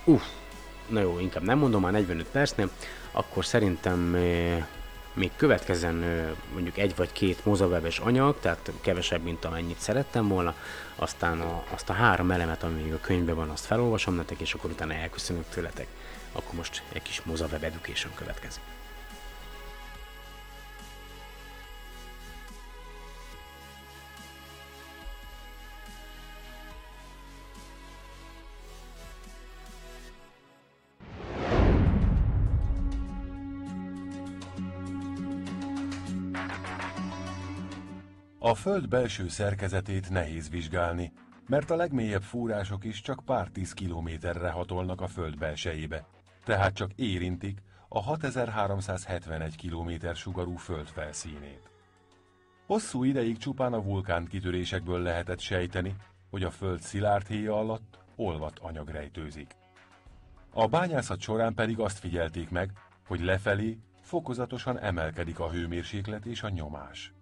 Uff, na jó, inkább nem mondom, már 45 percnél, akkor szerintem eh, még következzen eh, mondjuk egy vagy két mozawebes anyag, tehát kevesebb, mint amennyit szerettem volna, aztán a, azt a három elemet, ami még a könyvben van, azt felolvasom nektek, és akkor utána elköszönök tőletek. Akkor most egy kis mozaweb education következik. Föld belső szerkezetét nehéz vizsgálni, mert a legmélyebb fúrások is csak pár tíz kilométerre hatolnak a Föld belsejébe, tehát csak érintik a 6371 km sugarú Föld felszínét. Hosszú ideig csupán a vulkán kitörésekből lehetett sejteni, hogy a Föld szilárd héja alatt olvat anyag rejtőzik. A bányászat során pedig azt figyelték meg, hogy lefelé fokozatosan emelkedik a hőmérséklet és a nyomás.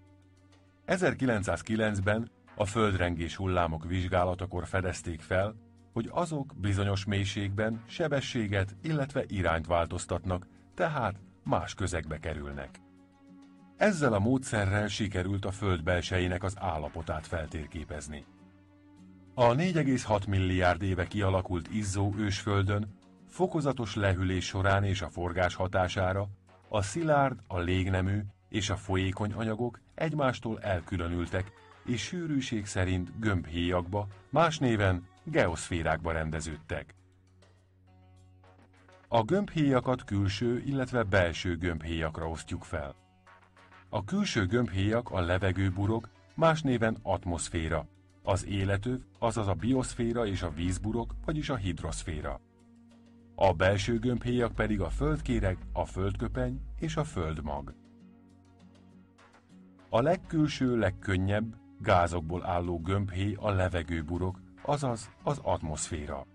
1909-ben a földrengés hullámok vizsgálatakor fedezték fel, hogy azok bizonyos mélységben sebességet, illetve irányt változtatnak, tehát más közegbe kerülnek. Ezzel a módszerrel sikerült a föld belsejének az állapotát feltérképezni. A 4,6 milliárd éve kialakult izzó ősföldön fokozatos lehűlés során és a forgás hatására a szilárd, a légnemű és a folyékony anyagok egymástól elkülönültek, és sűrűség szerint gömbhéjakba, más néven geoszférákba rendeződtek. A gömbhéjakat külső, illetve belső gömbhéjakra osztjuk fel. A külső gömbhéjak a levegőburok, más néven atmoszféra, az életöv, azaz a bioszféra és a vízburok, vagyis a hidroszféra. A belső gömbhéjak pedig a földkéreg, a földköpeny és a földmag. A legkülső, legkönnyebb, gázokból álló gömbhéj a levegőburok, azaz az atmoszféra.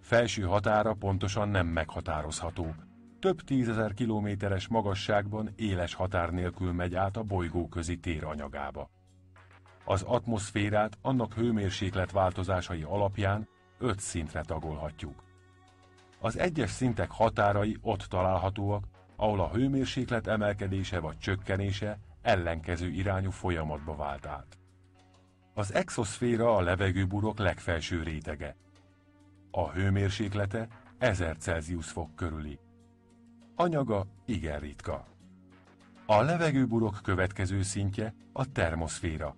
Felső határa pontosan nem meghatározható. Több tízezer kilométeres magasságban éles határ nélkül megy át a bolygó közi tér anyagába. Az atmoszférát annak hőmérséklet változásai alapján öt szintre tagolhatjuk. Az egyes szintek határai ott találhatóak, ahol a hőmérséklet emelkedése vagy csökkenése ellenkező irányú folyamatba vált át. Az exoszféra a levegőburok legfelső rétege. A hőmérséklete 1000 Celsius fok körüli. Anyaga igen ritka. A levegőburok következő szintje a termoszféra.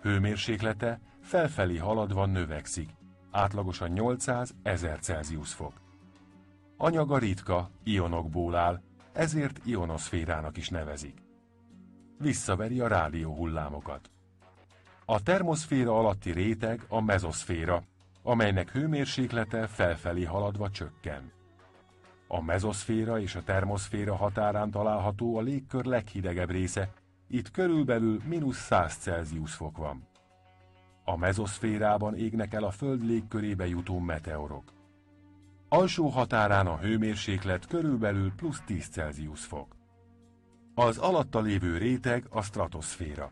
Hőmérséklete felfelé haladva növekszik, átlagosan 800-1000 Celsius fok. Anyaga ritka, ionokból áll, ezért ionoszférának is nevezik visszaveri a rádió hullámokat. A termoszféra alatti réteg a mezoszféra, amelynek hőmérséklete felfelé haladva csökken. A mezoszféra és a termoszféra határán található a légkör leghidegebb része, itt körülbelül mínusz 100 Celsius fok van. A mezoszférában égnek el a Föld légkörébe jutó meteorok. Alsó határán a hőmérséklet körülbelül plusz 10 Celsius fok. Az alatta lévő réteg a stratoszféra.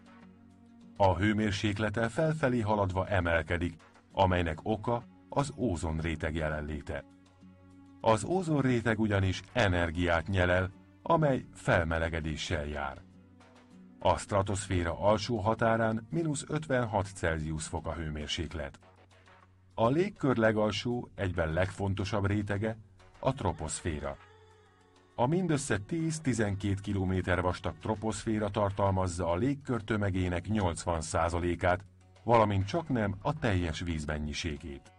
A hőmérséklete felfelé haladva emelkedik, amelynek oka az ózon réteg jelenléte. Az ózon réteg ugyanis energiát nyelel, amely felmelegedéssel jár. A stratoszféra alsó határán mínusz 56 Celsius fok a hőmérséklet. A légkör legalsó, egyben legfontosabb rétege a troposzféra. A mindössze 10-12 km vastag troposzféra tartalmazza a légkör tömegének 80%-át, valamint csak nem a teljes vízmennyiségét.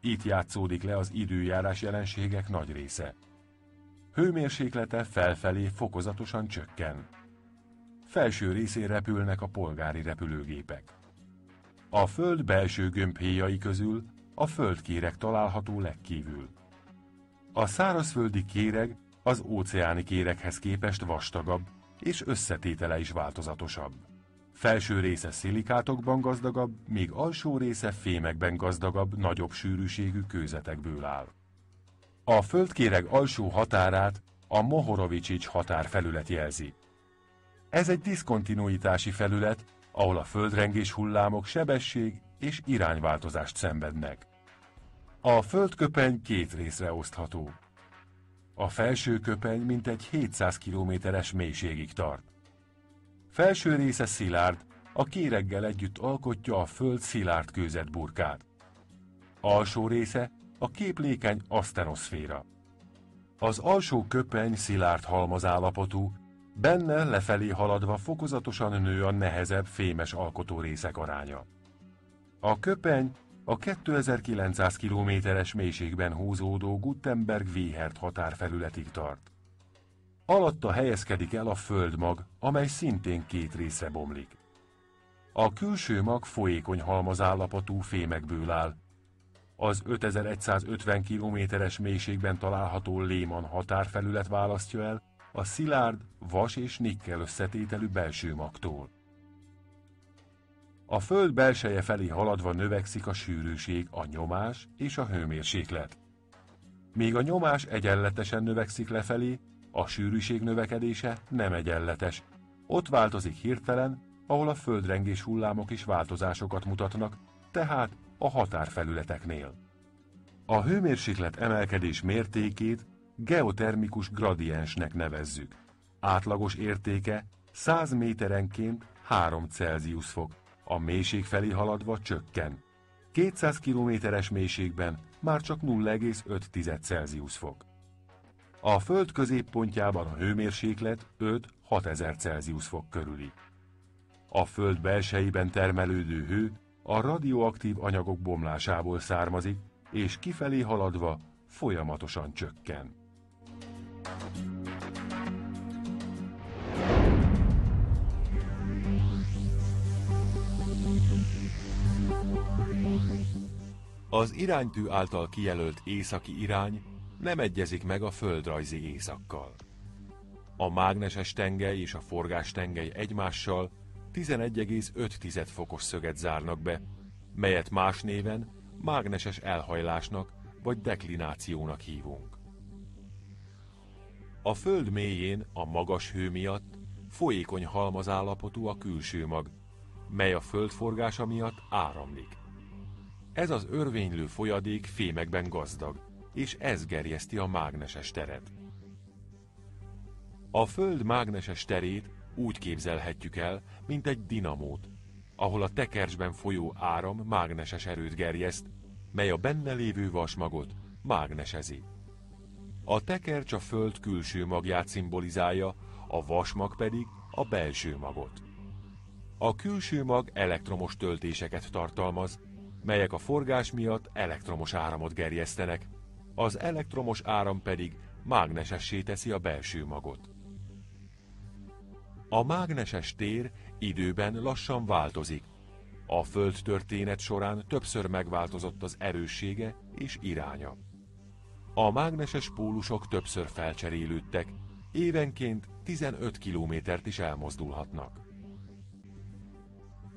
Itt játszódik le az időjárás jelenségek nagy része. Hőmérséklete felfelé fokozatosan csökken. Felső részén repülnek a polgári repülőgépek. A föld belső gömbhéjai közül a földkéreg található legkívül. A szárazföldi kéreg az óceáni kéreghez képest vastagabb, és összetétele is változatosabb. Felső része szilikátokban gazdagabb, míg alsó része fémekben gazdagabb, nagyobb sűrűségű kőzetekből áll. A földkéreg alsó határát a Mohorovicsics határfelület jelzi. Ez egy diszkontinuitási felület, ahol a földrengés hullámok sebesség és irányváltozást szenvednek. A földköpeny két részre osztható. A felső köpeny mintegy 700 kilométeres mélységig tart. Felső része szilárd, a kéreggel együtt alkotja a föld szilárd kőzetburkát. Alsó része a képlékeny aszteroszféra. Az alsó köpeny szilárd halmazállapotú, benne lefelé haladva fokozatosan nő a nehezebb fémes alkotórészek aránya. A köpeny a 2900 kilométeres mélységben húzódó Gutenberg-Wehert határfelületig tart. Alatta helyezkedik el a földmag, amely szintén két részre bomlik. A külső mag folyékony halmazállapotú fémekből áll. Az 5150 kilométeres mélységben található Léman határfelület választja el a szilárd, vas és nikkel összetételű belső magtól. A föld belseje felé haladva növekszik a sűrűség, a nyomás és a hőmérséklet. Míg a nyomás egyenletesen növekszik lefelé, a sűrűség növekedése nem egyenletes. Ott változik hirtelen, ahol a földrengés hullámok is változásokat mutatnak, tehát a határfelületeknél. A hőmérséklet emelkedés mértékét geotermikus gradiensnek nevezzük. Átlagos értéke 100 méterenként 3 Celsius fok, a mélység felé haladva csökken. 200 kilométeres mélységben már csak 0,5 Celsius fok. A Föld középpontjában a hőmérséklet 5-6 ezer Celsius fok körüli. A Föld belsejében termelődő hő a radioaktív anyagok bomlásából származik, és kifelé haladva folyamatosan csökken. Az iránytű által kijelölt északi irány nem egyezik meg a földrajzi északkal. A mágneses tengely és a forgás tengely egymással 11,5 fokos szöget zárnak be, melyet más néven mágneses elhajlásnak vagy deklinációnak hívunk. A föld mélyén a magas hő miatt folyékony halmazállapotú a külső mag, mely a földforgása miatt áramlik. Ez az örvénylő folyadék fémekben gazdag, és ez gerjeszti a mágneses teret. A Föld mágneses terét úgy képzelhetjük el, mint egy dinamót, ahol a tekercsben folyó áram mágneses erőt gerjeszt, mely a benne lévő vasmagot mágnesezi. A tekercs a Föld külső magját szimbolizálja, a vasmag pedig a belső magot. A külső mag elektromos töltéseket tartalmaz, melyek a forgás miatt elektromos áramot gerjesztenek, az elektromos áram pedig mágnesessé teszi a belső magot. A mágneses tér időben lassan változik, A föld történet során többször megváltozott az erőssége és iránya. A mágneses pólusok többször felcserélődtek, évenként 15 kilométert is elmozdulhatnak.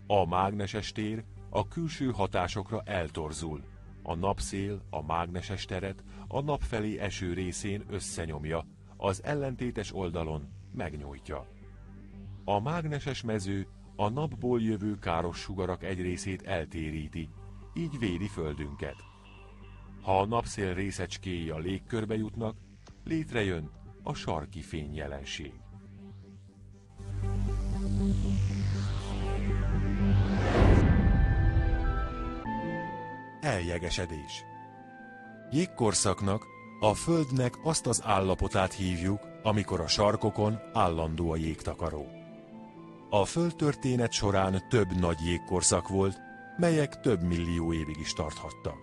A mágneses tér a külső hatásokra eltorzul. A napszél a mágneses teret a nap felé eső részén összenyomja, az ellentétes oldalon megnyújtja. A mágneses mező a napból jövő káros sugarak egy részét eltéríti, így védi földünket. Ha a napszél részecskéi a légkörbe jutnak, létrejön a sarki fény jelenség. Eljegesedés Jégkorszaknak, a Földnek azt az állapotát hívjuk, amikor a sarkokon állandó a jégtakaró. A földtörténet során több nagy jégkorszak volt, melyek több millió évig is tarthattak.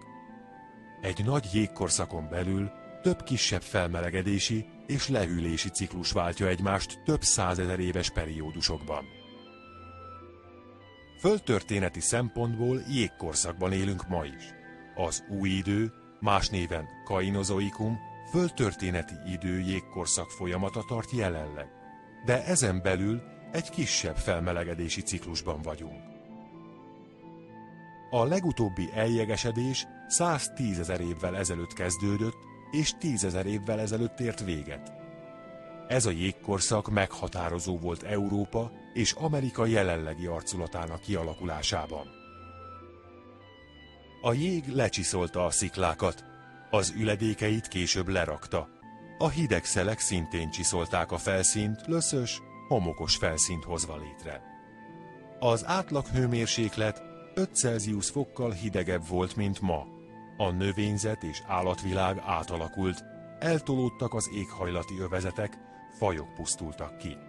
Egy nagy jégkorszakon belül több kisebb felmelegedési és lehűlési ciklus váltja egymást több százezer éves periódusokban. Földtörténeti szempontból jégkorszakban élünk ma is. Az új idő, más néven kainozoikum, földtörténeti idő jégkorszak folyamata tart jelenleg, de ezen belül egy kisebb felmelegedési ciklusban vagyunk. A legutóbbi eljegesedés 110 ezer évvel ezelőtt kezdődött, és 10 ezer évvel ezelőtt ért véget. Ez a jégkorszak meghatározó volt Európa és Amerika jelenlegi arculatának kialakulásában. A jég lecsiszolta a sziklákat, az üledékeit később lerakta. A hideg szelek szintén csiszolták a felszínt, löszös, homokos felszínt hozva létre. Az átlag hőmérséklet 5 Celsius fokkal hidegebb volt, mint ma. A növényzet és állatvilág átalakult, eltolódtak az éghajlati övezetek, fajok pusztultak ki.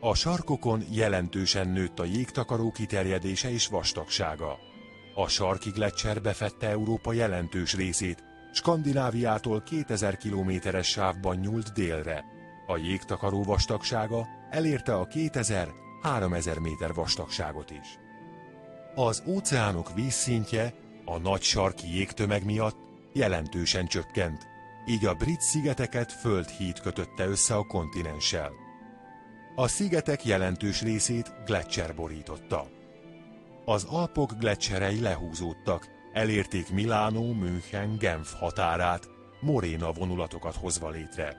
A sarkokon jelentősen nőtt a jégtakaró kiterjedése és vastagsága. A sarki gletszer befette Európa jelentős részét, Skandináviától 2000 kilométeres sávban nyúlt délre. A jégtakaró vastagsága elérte a 2000-3000 méter vastagságot is. Az óceánok vízszintje a nagy sarki jégtömeg miatt jelentősen csökkent, így a brit szigeteket földhíd kötötte össze a kontinenssel. A szigetek jelentős részét gletszer borította. Az Alpok gletszerei lehúzódtak, elérték Milánó, München, Genf határát, moréna vonulatokat hozva létre.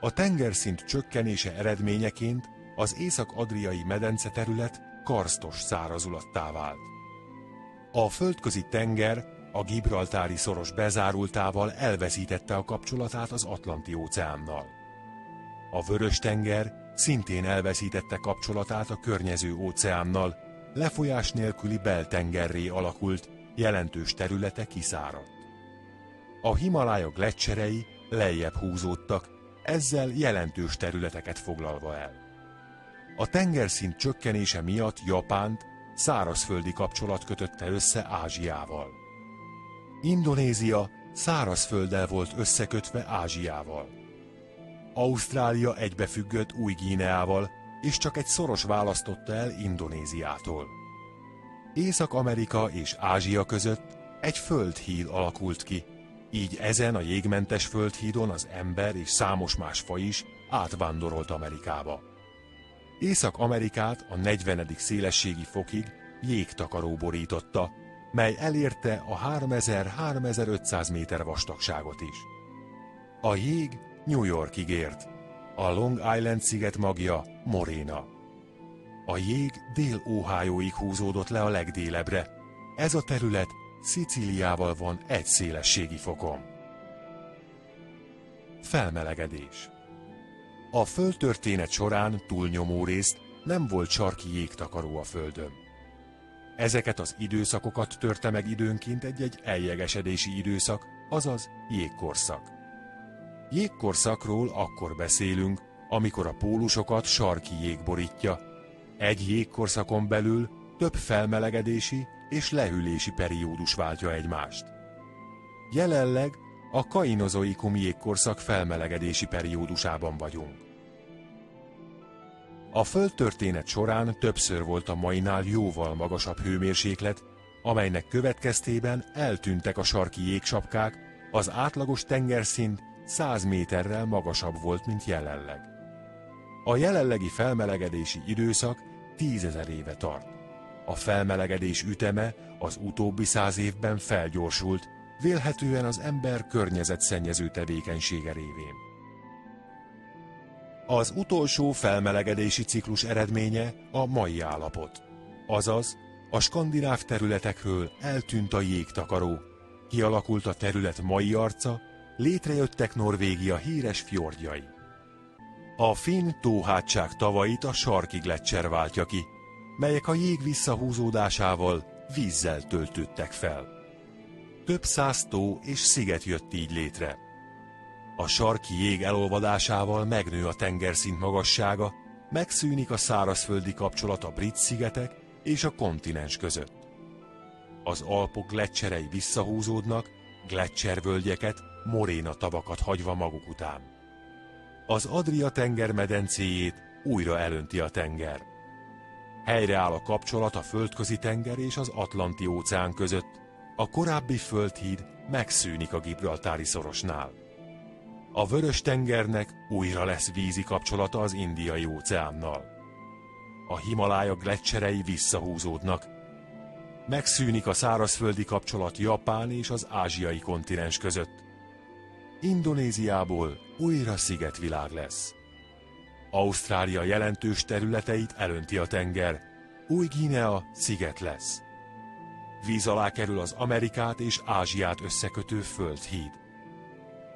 A tengerszint csökkenése eredményeként az észak-adriai medence terület karstos szárazulattá vált. A földközi tenger a Gibraltári szoros bezárultával elveszítette a kapcsolatát az Atlanti óceánnal. A Vörös-tenger szintén elveszítette kapcsolatát a környező óceánnal, lefolyás nélküli beltengerré alakult, jelentős területe kiszáradt. A Himalája gletszerei lejjebb húzódtak, ezzel jelentős területeket foglalva el. A tengerszint csökkenése miatt Japánt szárazföldi kapcsolat kötötte össze Ázsiával. Indonézia szárazfölddel volt összekötve Ázsiával. Ausztrália egybefüggött Új-Gíneával, és csak egy szoros választotta el Indonéziától. Észak-Amerika és Ázsia között egy földhíd alakult ki, így ezen a jégmentes földhídon az ember és számos más faj is átvándorolt Amerikába. Észak-Amerikát a 40. szélességi fokig jégtakaró borította, mely elérte a 3000-3500 méter vastagságot is. A jég New Yorkig ért, a Long Island sziget magja Moréna. A jég dél-óhájóig húzódott le a legdélebbre. Ez a terület Szicíliával van egy szélességi fokon. Felmelegedés A földtörténet során túlnyomó részt nem volt sarki jégtakaró a földön. Ezeket az időszakokat törte meg időnként egy-egy eljegesedési időszak, azaz jégkorszak. Jégkorszakról akkor beszélünk, amikor a pólusokat sarki jég borítja. Egy jégkorszakon belül több felmelegedési és lehűlési periódus váltja egymást. Jelenleg a kainozoikum jégkorszak felmelegedési periódusában vagyunk. A földtörténet során többször volt a mainál jóval magasabb hőmérséklet, amelynek következtében eltűntek a sarki jégsapkák, az átlagos tengerszint 100 méterrel magasabb volt, mint jelenleg. A jelenlegi felmelegedési időszak tízezer éve tart. A felmelegedés üteme az utóbbi száz évben felgyorsult, vélhetően az ember környezetszennyező tevékenysége révén. Az utolsó felmelegedési ciklus eredménye a mai állapot. Azaz, a skandináv területekről eltűnt a jégtakaró, kialakult a terület mai arca, létrejöttek Norvégia híres fjordjai. A finn tóhátság tavait a sarki gletszer váltja ki, melyek a jég visszahúzódásával vízzel töltődtek fel. Több száz tó és sziget jött így létre. A sarki jég elolvadásával megnő a tengerszint magassága, megszűnik a szárazföldi kapcsolat a brit szigetek és a kontinens között. Az Alpok gletszerei visszahúzódnak, gletszervölgyeket, moréna tavakat hagyva maguk után. Az Adria tenger medencéjét újra elönti a tenger. Helyreáll a kapcsolat a földközi tenger és az Atlanti óceán között, a korábbi földhíd megszűnik a Gibraltári szorosnál. A Vörös tengernek újra lesz vízi kapcsolata az Indiai óceánnal. A Himalája gletszerei visszahúzódnak. Megszűnik a szárazföldi kapcsolat Japán és az ázsiai kontinens között. Indonéziából újra szigetvilág lesz. Ausztrália jelentős területeit elönti a tenger, Új-Guinea sziget lesz. Víz alá kerül az Amerikát és Ázsiát összekötő földhíd.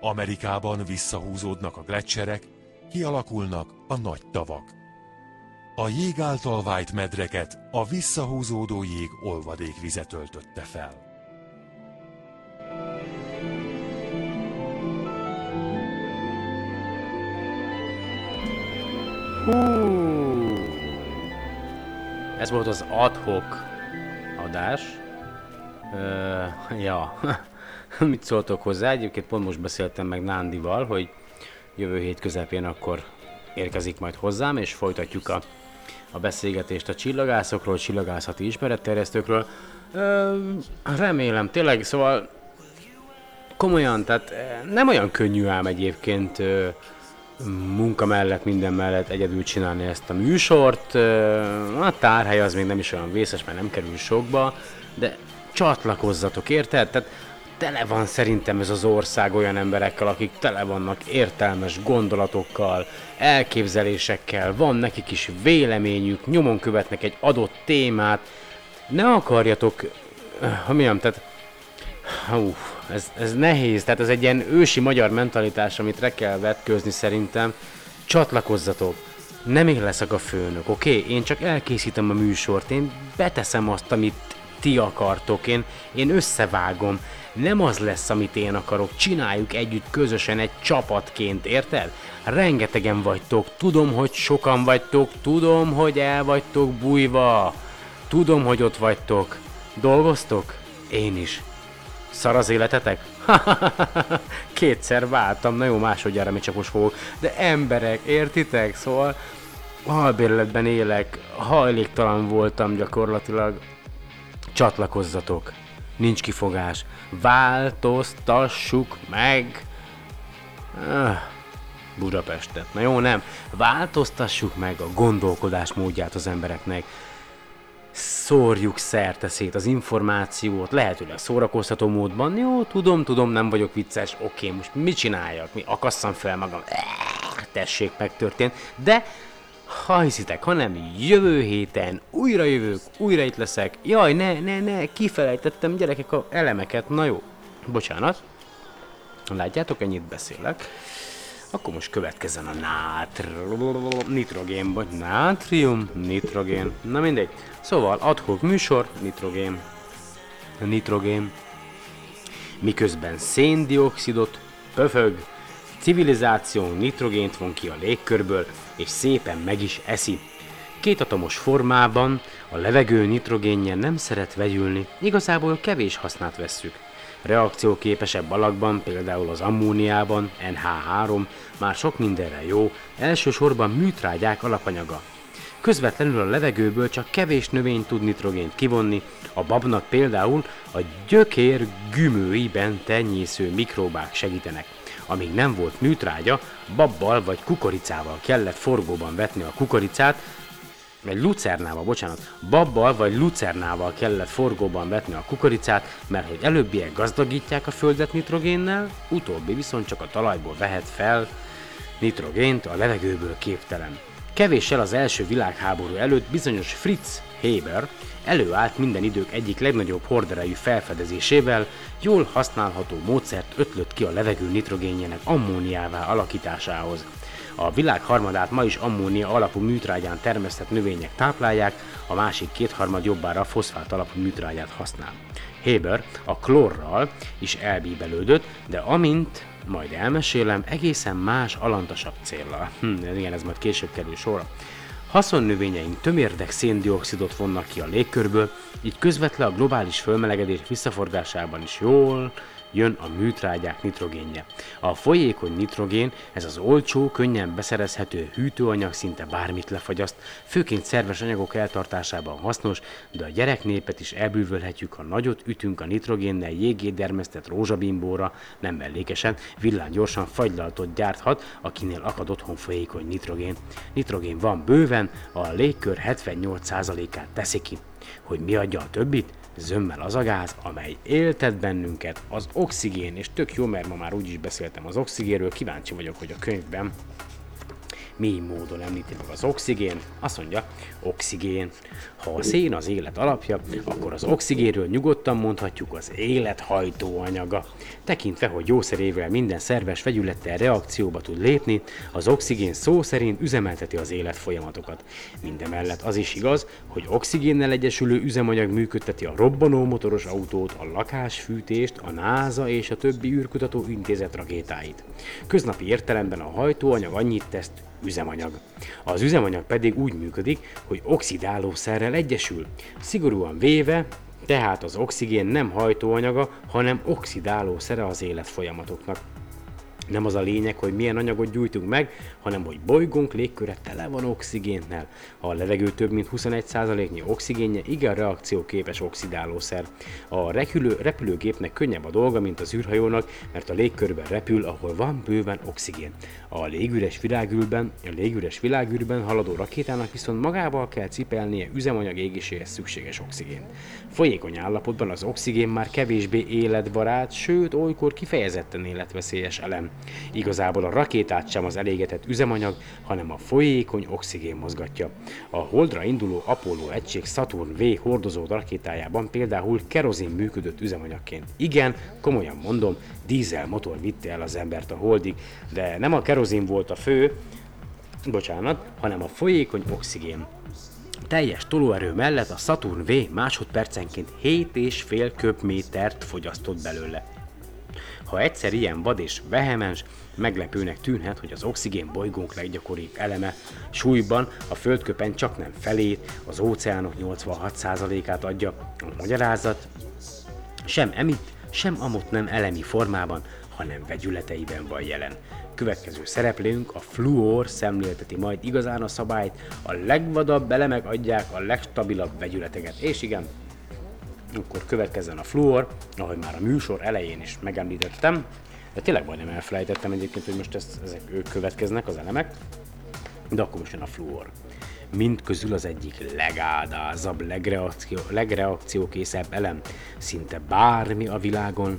Amerikában visszahúzódnak a gletszerek, kialakulnak a nagy tavak. A jég által vájt medreket a visszahúzódó jég olvadékvize töltötte fel. Hú. Ez volt az adhok adás. Ö, ja, <laughs> mit szóltok hozzá? Egyébként pont most beszéltem meg Nándival, hogy jövő hét közepén akkor érkezik majd hozzám, és folytatjuk a, a beszélgetést a csillagászokról, csillagászati ismeretterjesztőkről. Ö, remélem, tényleg, szóval komolyan, tehát nem olyan könnyű ám egyébként ö, munka mellett, minden mellett egyedül csinálni ezt a műsort. A tárhely az még nem is olyan vészes, mert nem kerül sokba, de csatlakozzatok, érted? Tehát tele van szerintem ez az ország olyan emberekkel, akik tele vannak értelmes gondolatokkal, elképzelésekkel, van nekik is véleményük, nyomon követnek egy adott témát. Ne akarjatok, ha mondjam, tehát Uff, ez, ez nehéz, tehát ez egy ilyen ősi magyar mentalitás, amit re kell vetkőzni szerintem. Csatlakozzatok! Nem én leszek a főnök, oké? Okay? Én csak elkészítem a műsort, én beteszem azt, amit ti akartok, én, én összevágom. Nem az lesz, amit én akarok, csináljuk együtt közösen egy csapatként, érted? Rengetegen vagytok, tudom, hogy sokan vagytok, tudom, hogy el vagytok bújva. Tudom, hogy ott vagytok. Dolgoztok? Én is. Szar az életetek? <laughs> Kétszer váltam, na jó, másodjára még csak most fogok. De emberek, értitek? Szóval halbérletben élek, hajléktalan voltam gyakorlatilag. Csatlakozzatok. Nincs kifogás. Változtassuk meg. Ah, Budapestet. Na jó, nem. Változtassuk meg a gondolkodás módját az embereknek szórjuk szerte szét az információt, lehetőleg szórakoztató módban. Jó, tudom, tudom, nem vagyok vicces, oké, most mit csináljak? Mi akasszam fel magam? Tessék, megtörtént. De ha hiszitek, hanem jövő héten újra jövök, újra itt leszek. Jaj, ne, ne, ne, kifelejtettem gyerekek a elemeket. Na jó, bocsánat. Látjátok, ennyit beszélek. Akkor most következzen a nátr... nitrogén, vagy nátrium, nitrogén. Na mindegy. Szóval adhok műsor, nitrogén. Nitrogén. Miközben széndiokszidot pöfög, civilizáció nitrogént von ki a légkörből, és szépen meg is eszi. Kétatomos formában a levegő nitrogénje nem szeret vegyülni, igazából kevés hasznát vesszük. Reakcióképesebb alakban, például az ammóniában, NH3, már sok mindenre jó, elsősorban műtrágyák alapanyaga. Közvetlenül a levegőből csak kevés növény tud nitrogént kivonni, a babnak például a gyökér gümőiben tenyésző mikróbák segítenek. Amíg nem volt műtrágya, babbal vagy kukoricával kellett forgóban vetni a kukoricát, egy lucernával, bocsánat, babbal vagy lucernával kellett forgóban vetni a kukoricát, mert hogy előbbiek gazdagítják a földet nitrogénnel, utóbbi viszont csak a talajból vehet fel nitrogént, a levegőből képtelen. Kevéssel az első világháború előtt bizonyos Fritz Haber előállt minden idők egyik legnagyobb horderejű felfedezésével, jól használható módszert ötlött ki a levegő nitrogénjének ammóniává alakításához. A világ harmadát ma is ammónia alapú műtrágyán termesztett növények táplálják, a másik kétharmad jobbára foszfát alapú műtrágyát használ. Haber a klórral is elbíbelődött, de amint majd elmesélem, egészen más alantasabb célra. Hm, igen, ez majd később kerül sorra. Haszonnövényeink tömérdek széndiokszidot vonnak ki a légkörből, így közvetlen a globális fölmelegedés visszaforgásában is jól jön a műtrágyák nitrogénje. A folyékony nitrogén, ez az olcsó, könnyen beszerezhető hűtőanyag szinte bármit lefagyaszt, főként szerves anyagok eltartásában hasznos, de a gyereknépet is elbűvölhetjük, ha nagyot ütünk a nitrogénnel jégét dermesztett rózsabimbóra, nem mellékesen, villán gyorsan fagylaltot gyárthat, akinél akad otthon folyékony nitrogén. Nitrogén van bőven, a légkör 78%-át teszi ki. Hogy mi adja a többit? Zömmel az a gáz, amely éltet bennünket, az oxigén, és tök jó, mert ma már úgy is beszéltem az oxigénről, kíváncsi vagyok, hogy a könyvben mi módon említi meg az oxigén, azt mondja, oxigén. Ha a szén az élet alapja, akkor az oxigénről nyugodtan mondhatjuk az élet hajtóanyaga. Tekintve, hogy jószerével minden szerves vegyülettel reakcióba tud lépni, az oxigén szó szerint üzemelteti az élet folyamatokat. Mindemellett az is igaz, hogy oxigénnel egyesülő üzemanyag működteti a robbanó motoros autót, a lakásfűtést, a NASA és a többi űrkutató intézet rakétáit. Köznapi értelemben a hajtóanyag annyit tesz, üzemanyag. Az üzemanyag pedig úgy működik, hogy oxidálószerrel egyesül. Szigorúan véve, tehát az oxigén nem hajtóanyaga, hanem oxidálószere az életfolyamatoknak. Nem az a lényeg, hogy milyen anyagot gyújtunk meg, hanem hogy bolygónk légköre tele van oxigénnel. A levegő több mint 21%-nyi oxigénje, igen reakcióképes oxidálószer. A repülő, repülőgépnek könnyebb a dolga, mint az űrhajónak, mert a légkörben repül, ahol van bőven oxigén. A légüres világűrben, a légüres világűrben haladó rakétának viszont magával kell cipelnie üzemanyag égéséhez szükséges oxigén. Folyékony állapotban az oxigén már kevésbé életbarát, sőt olykor kifejezetten életveszélyes elem. Igazából a rakétát sem az elégetett üzemanyag, hanem a folyékony oxigén mozgatja. A Holdra induló Apollo egység Saturn V hordozó rakétájában például kerozin működött üzemanyagként. Igen, komolyan mondom, dízel motor vitte el az embert a Holdig, de nem a kerozin volt a fő, bocsánat, hanem a folyékony oxigén. Teljes tolóerő mellett a Saturn V másodpercenként 7,5 köbmétert fogyasztott belőle. Ha egyszer ilyen vad és vehemens, meglepőnek tűnhet, hogy az oxigén bolygónk leggyakoribb eleme. Súlyban a földköpen csak nem felét, az óceánok 86%-át adja. A magyarázat sem emit, sem amott nem elemi formában, hanem vegyületeiben van jelen. Következő szereplőnk, a fluor szemlélteti majd igazán a szabályt, a legvadabb elemek adják a legstabilabb vegyületeket. És igen, akkor következzen a fluor, ahogy már a műsor elején is megemlítettem, de tényleg majdnem elfelejtettem egyébként, hogy most ezt, ezek ők következnek, az elemek, de akkor most jön a fluor. Mind közül az egyik legádázabb, legreakció, legreakciókészebb elem. Szinte bármi a világon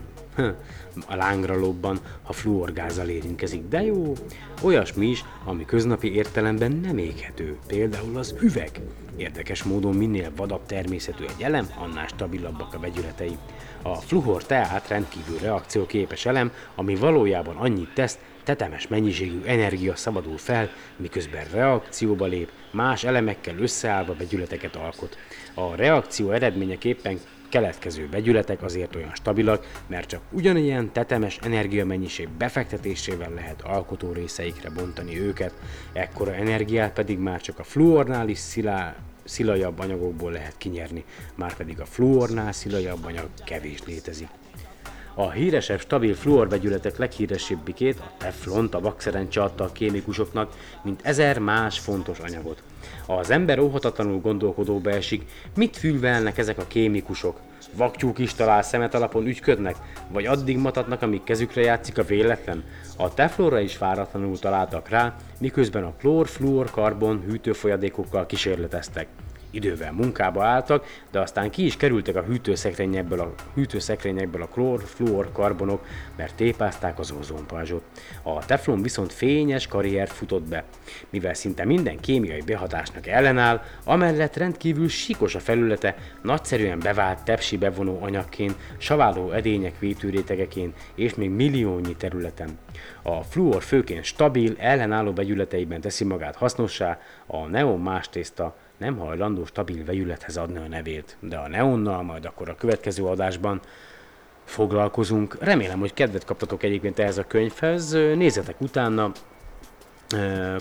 a lángra lobban, ha fluorgázzal érintkezik, de jó, olyasmi is, ami köznapi értelemben nem éghető, például az üveg. Érdekes módon minél vadabb természetű egy elem, annál stabilabbak a vegyületei. A fluor tehát rendkívül reakcióképes elem, ami valójában annyit tesz, tetemes mennyiségű energia szabadul fel, miközben reakcióba lép, más elemekkel összeállva vegyületeket alkot. A reakció eredményeképpen keletkező vegyületek azért olyan stabilak, mert csak ugyanilyen tetemes energiamennyiség befektetésével lehet alkotó részeikre bontani őket, ekkora energiát pedig már csak a fluornál is szilá, szilajabb anyagokból lehet kinyerni, már pedig a fluornál szilajabb anyag kevés létezik. A híresebb stabil fluorvegyületek leghíresebbikét, a teflont a vakszerencse adta a kémikusoknak, mint ezer más fontos anyagot. Az ember óhatatlanul gondolkodóba esik, mit fülvelnek ezek a kémikusok. Vaktyúk is talál szemet alapon ügyködnek, vagy addig matatnak, amíg kezükre játszik a véletlen. A teflonra is váratlanul találtak rá, miközben a klór, fluor, karbon hűtőfolyadékokkal kísérleteztek. Idővel munkába álltak, de aztán ki is kerültek a hűtőszekrényekből a, hűtőszekrényekből a klór, fluor, karbonok, mert tépázták az ozonpajzsot. A teflon viszont fényes karriert futott be. Mivel szinte minden kémiai behatásnak ellenáll, amellett rendkívül síkos a felülete, nagyszerűen bevált tepsi bevonó anyagként, saváló edények vétőrétegeként és még milliónyi területen. A fluor főként stabil, ellenálló vegyületeiben teszi magát hasznossá, a neon más tészta nem hajlandó stabil vegyülethez adni a nevét, de a neonnal majd akkor a következő adásban foglalkozunk. Remélem, hogy kedvet kaptatok egyébként ehhez a könyvhez. Nézzetek utána,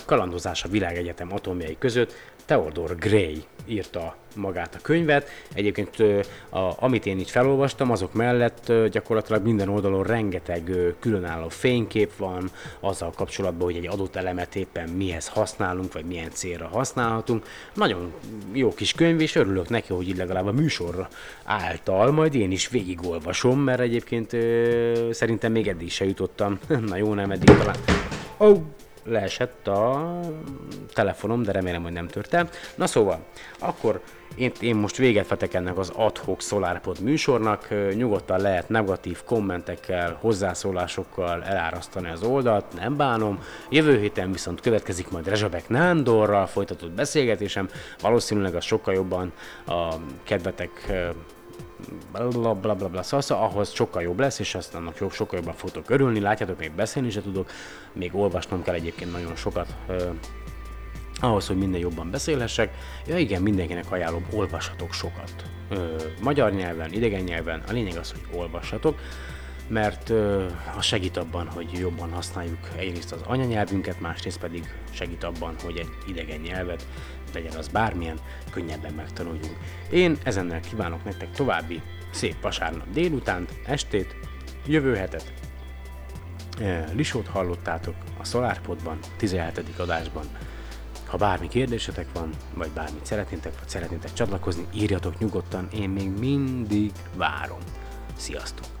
Kalandozás a világegyetem atomjai között, Theodore Gray írta magát a könyvet. Egyébként a, amit én itt felolvastam, azok mellett gyakorlatilag minden oldalon rengeteg különálló fénykép van azzal kapcsolatban, hogy egy adott elemet éppen mihez használunk, vagy milyen célra használhatunk. Nagyon jó kis könyv, és örülök neki, hogy így legalább a műsor által majd én is végigolvasom, mert egyébként szerintem még eddig se jutottam. <laughs> Na jó, nem eddig talán. Oh, leesett a telefonom, de remélem, hogy nem tört el. Na szóval, akkor én, én most véget vetek ennek az adhok SolarPod műsornak, nyugodtan lehet negatív kommentekkel, hozzászólásokkal elárasztani az oldalt, nem bánom. Jövő héten viszont következik majd Rezsabek Nándorral folytatott beszélgetésem, valószínűleg az sokkal jobban a kedvetek bla bla bla bla szasza, ahhoz sokkal jobb lesz, és azt annak sokkal jobban fogtok örülni, látjátok, még beszélni se tudok, még olvasnom kell egyébként nagyon sokat, ahhoz, hogy minden jobban beszélhessek. Ja igen, mindenkinek ajánlom, olvashatok sokat. Uh, magyar nyelven, idegen nyelven, a lényeg az, hogy olvashatok mert uh, az segít abban, hogy jobban használjuk egyrészt az anyanyelvünket, másrészt pedig segít abban, hogy egy idegen nyelvet legyen az bármilyen, könnyebben megtanuljunk. Én ezennel kívánok nektek további szép vasárnap délutánt, estét, jövő hetet. Lisót hallottátok a SolarPodban, 17. adásban. Ha bármi kérdésetek van, vagy bármit szeretnétek, vagy szeretnétek csatlakozni, írjatok nyugodtan, én még mindig várom. Sziasztok!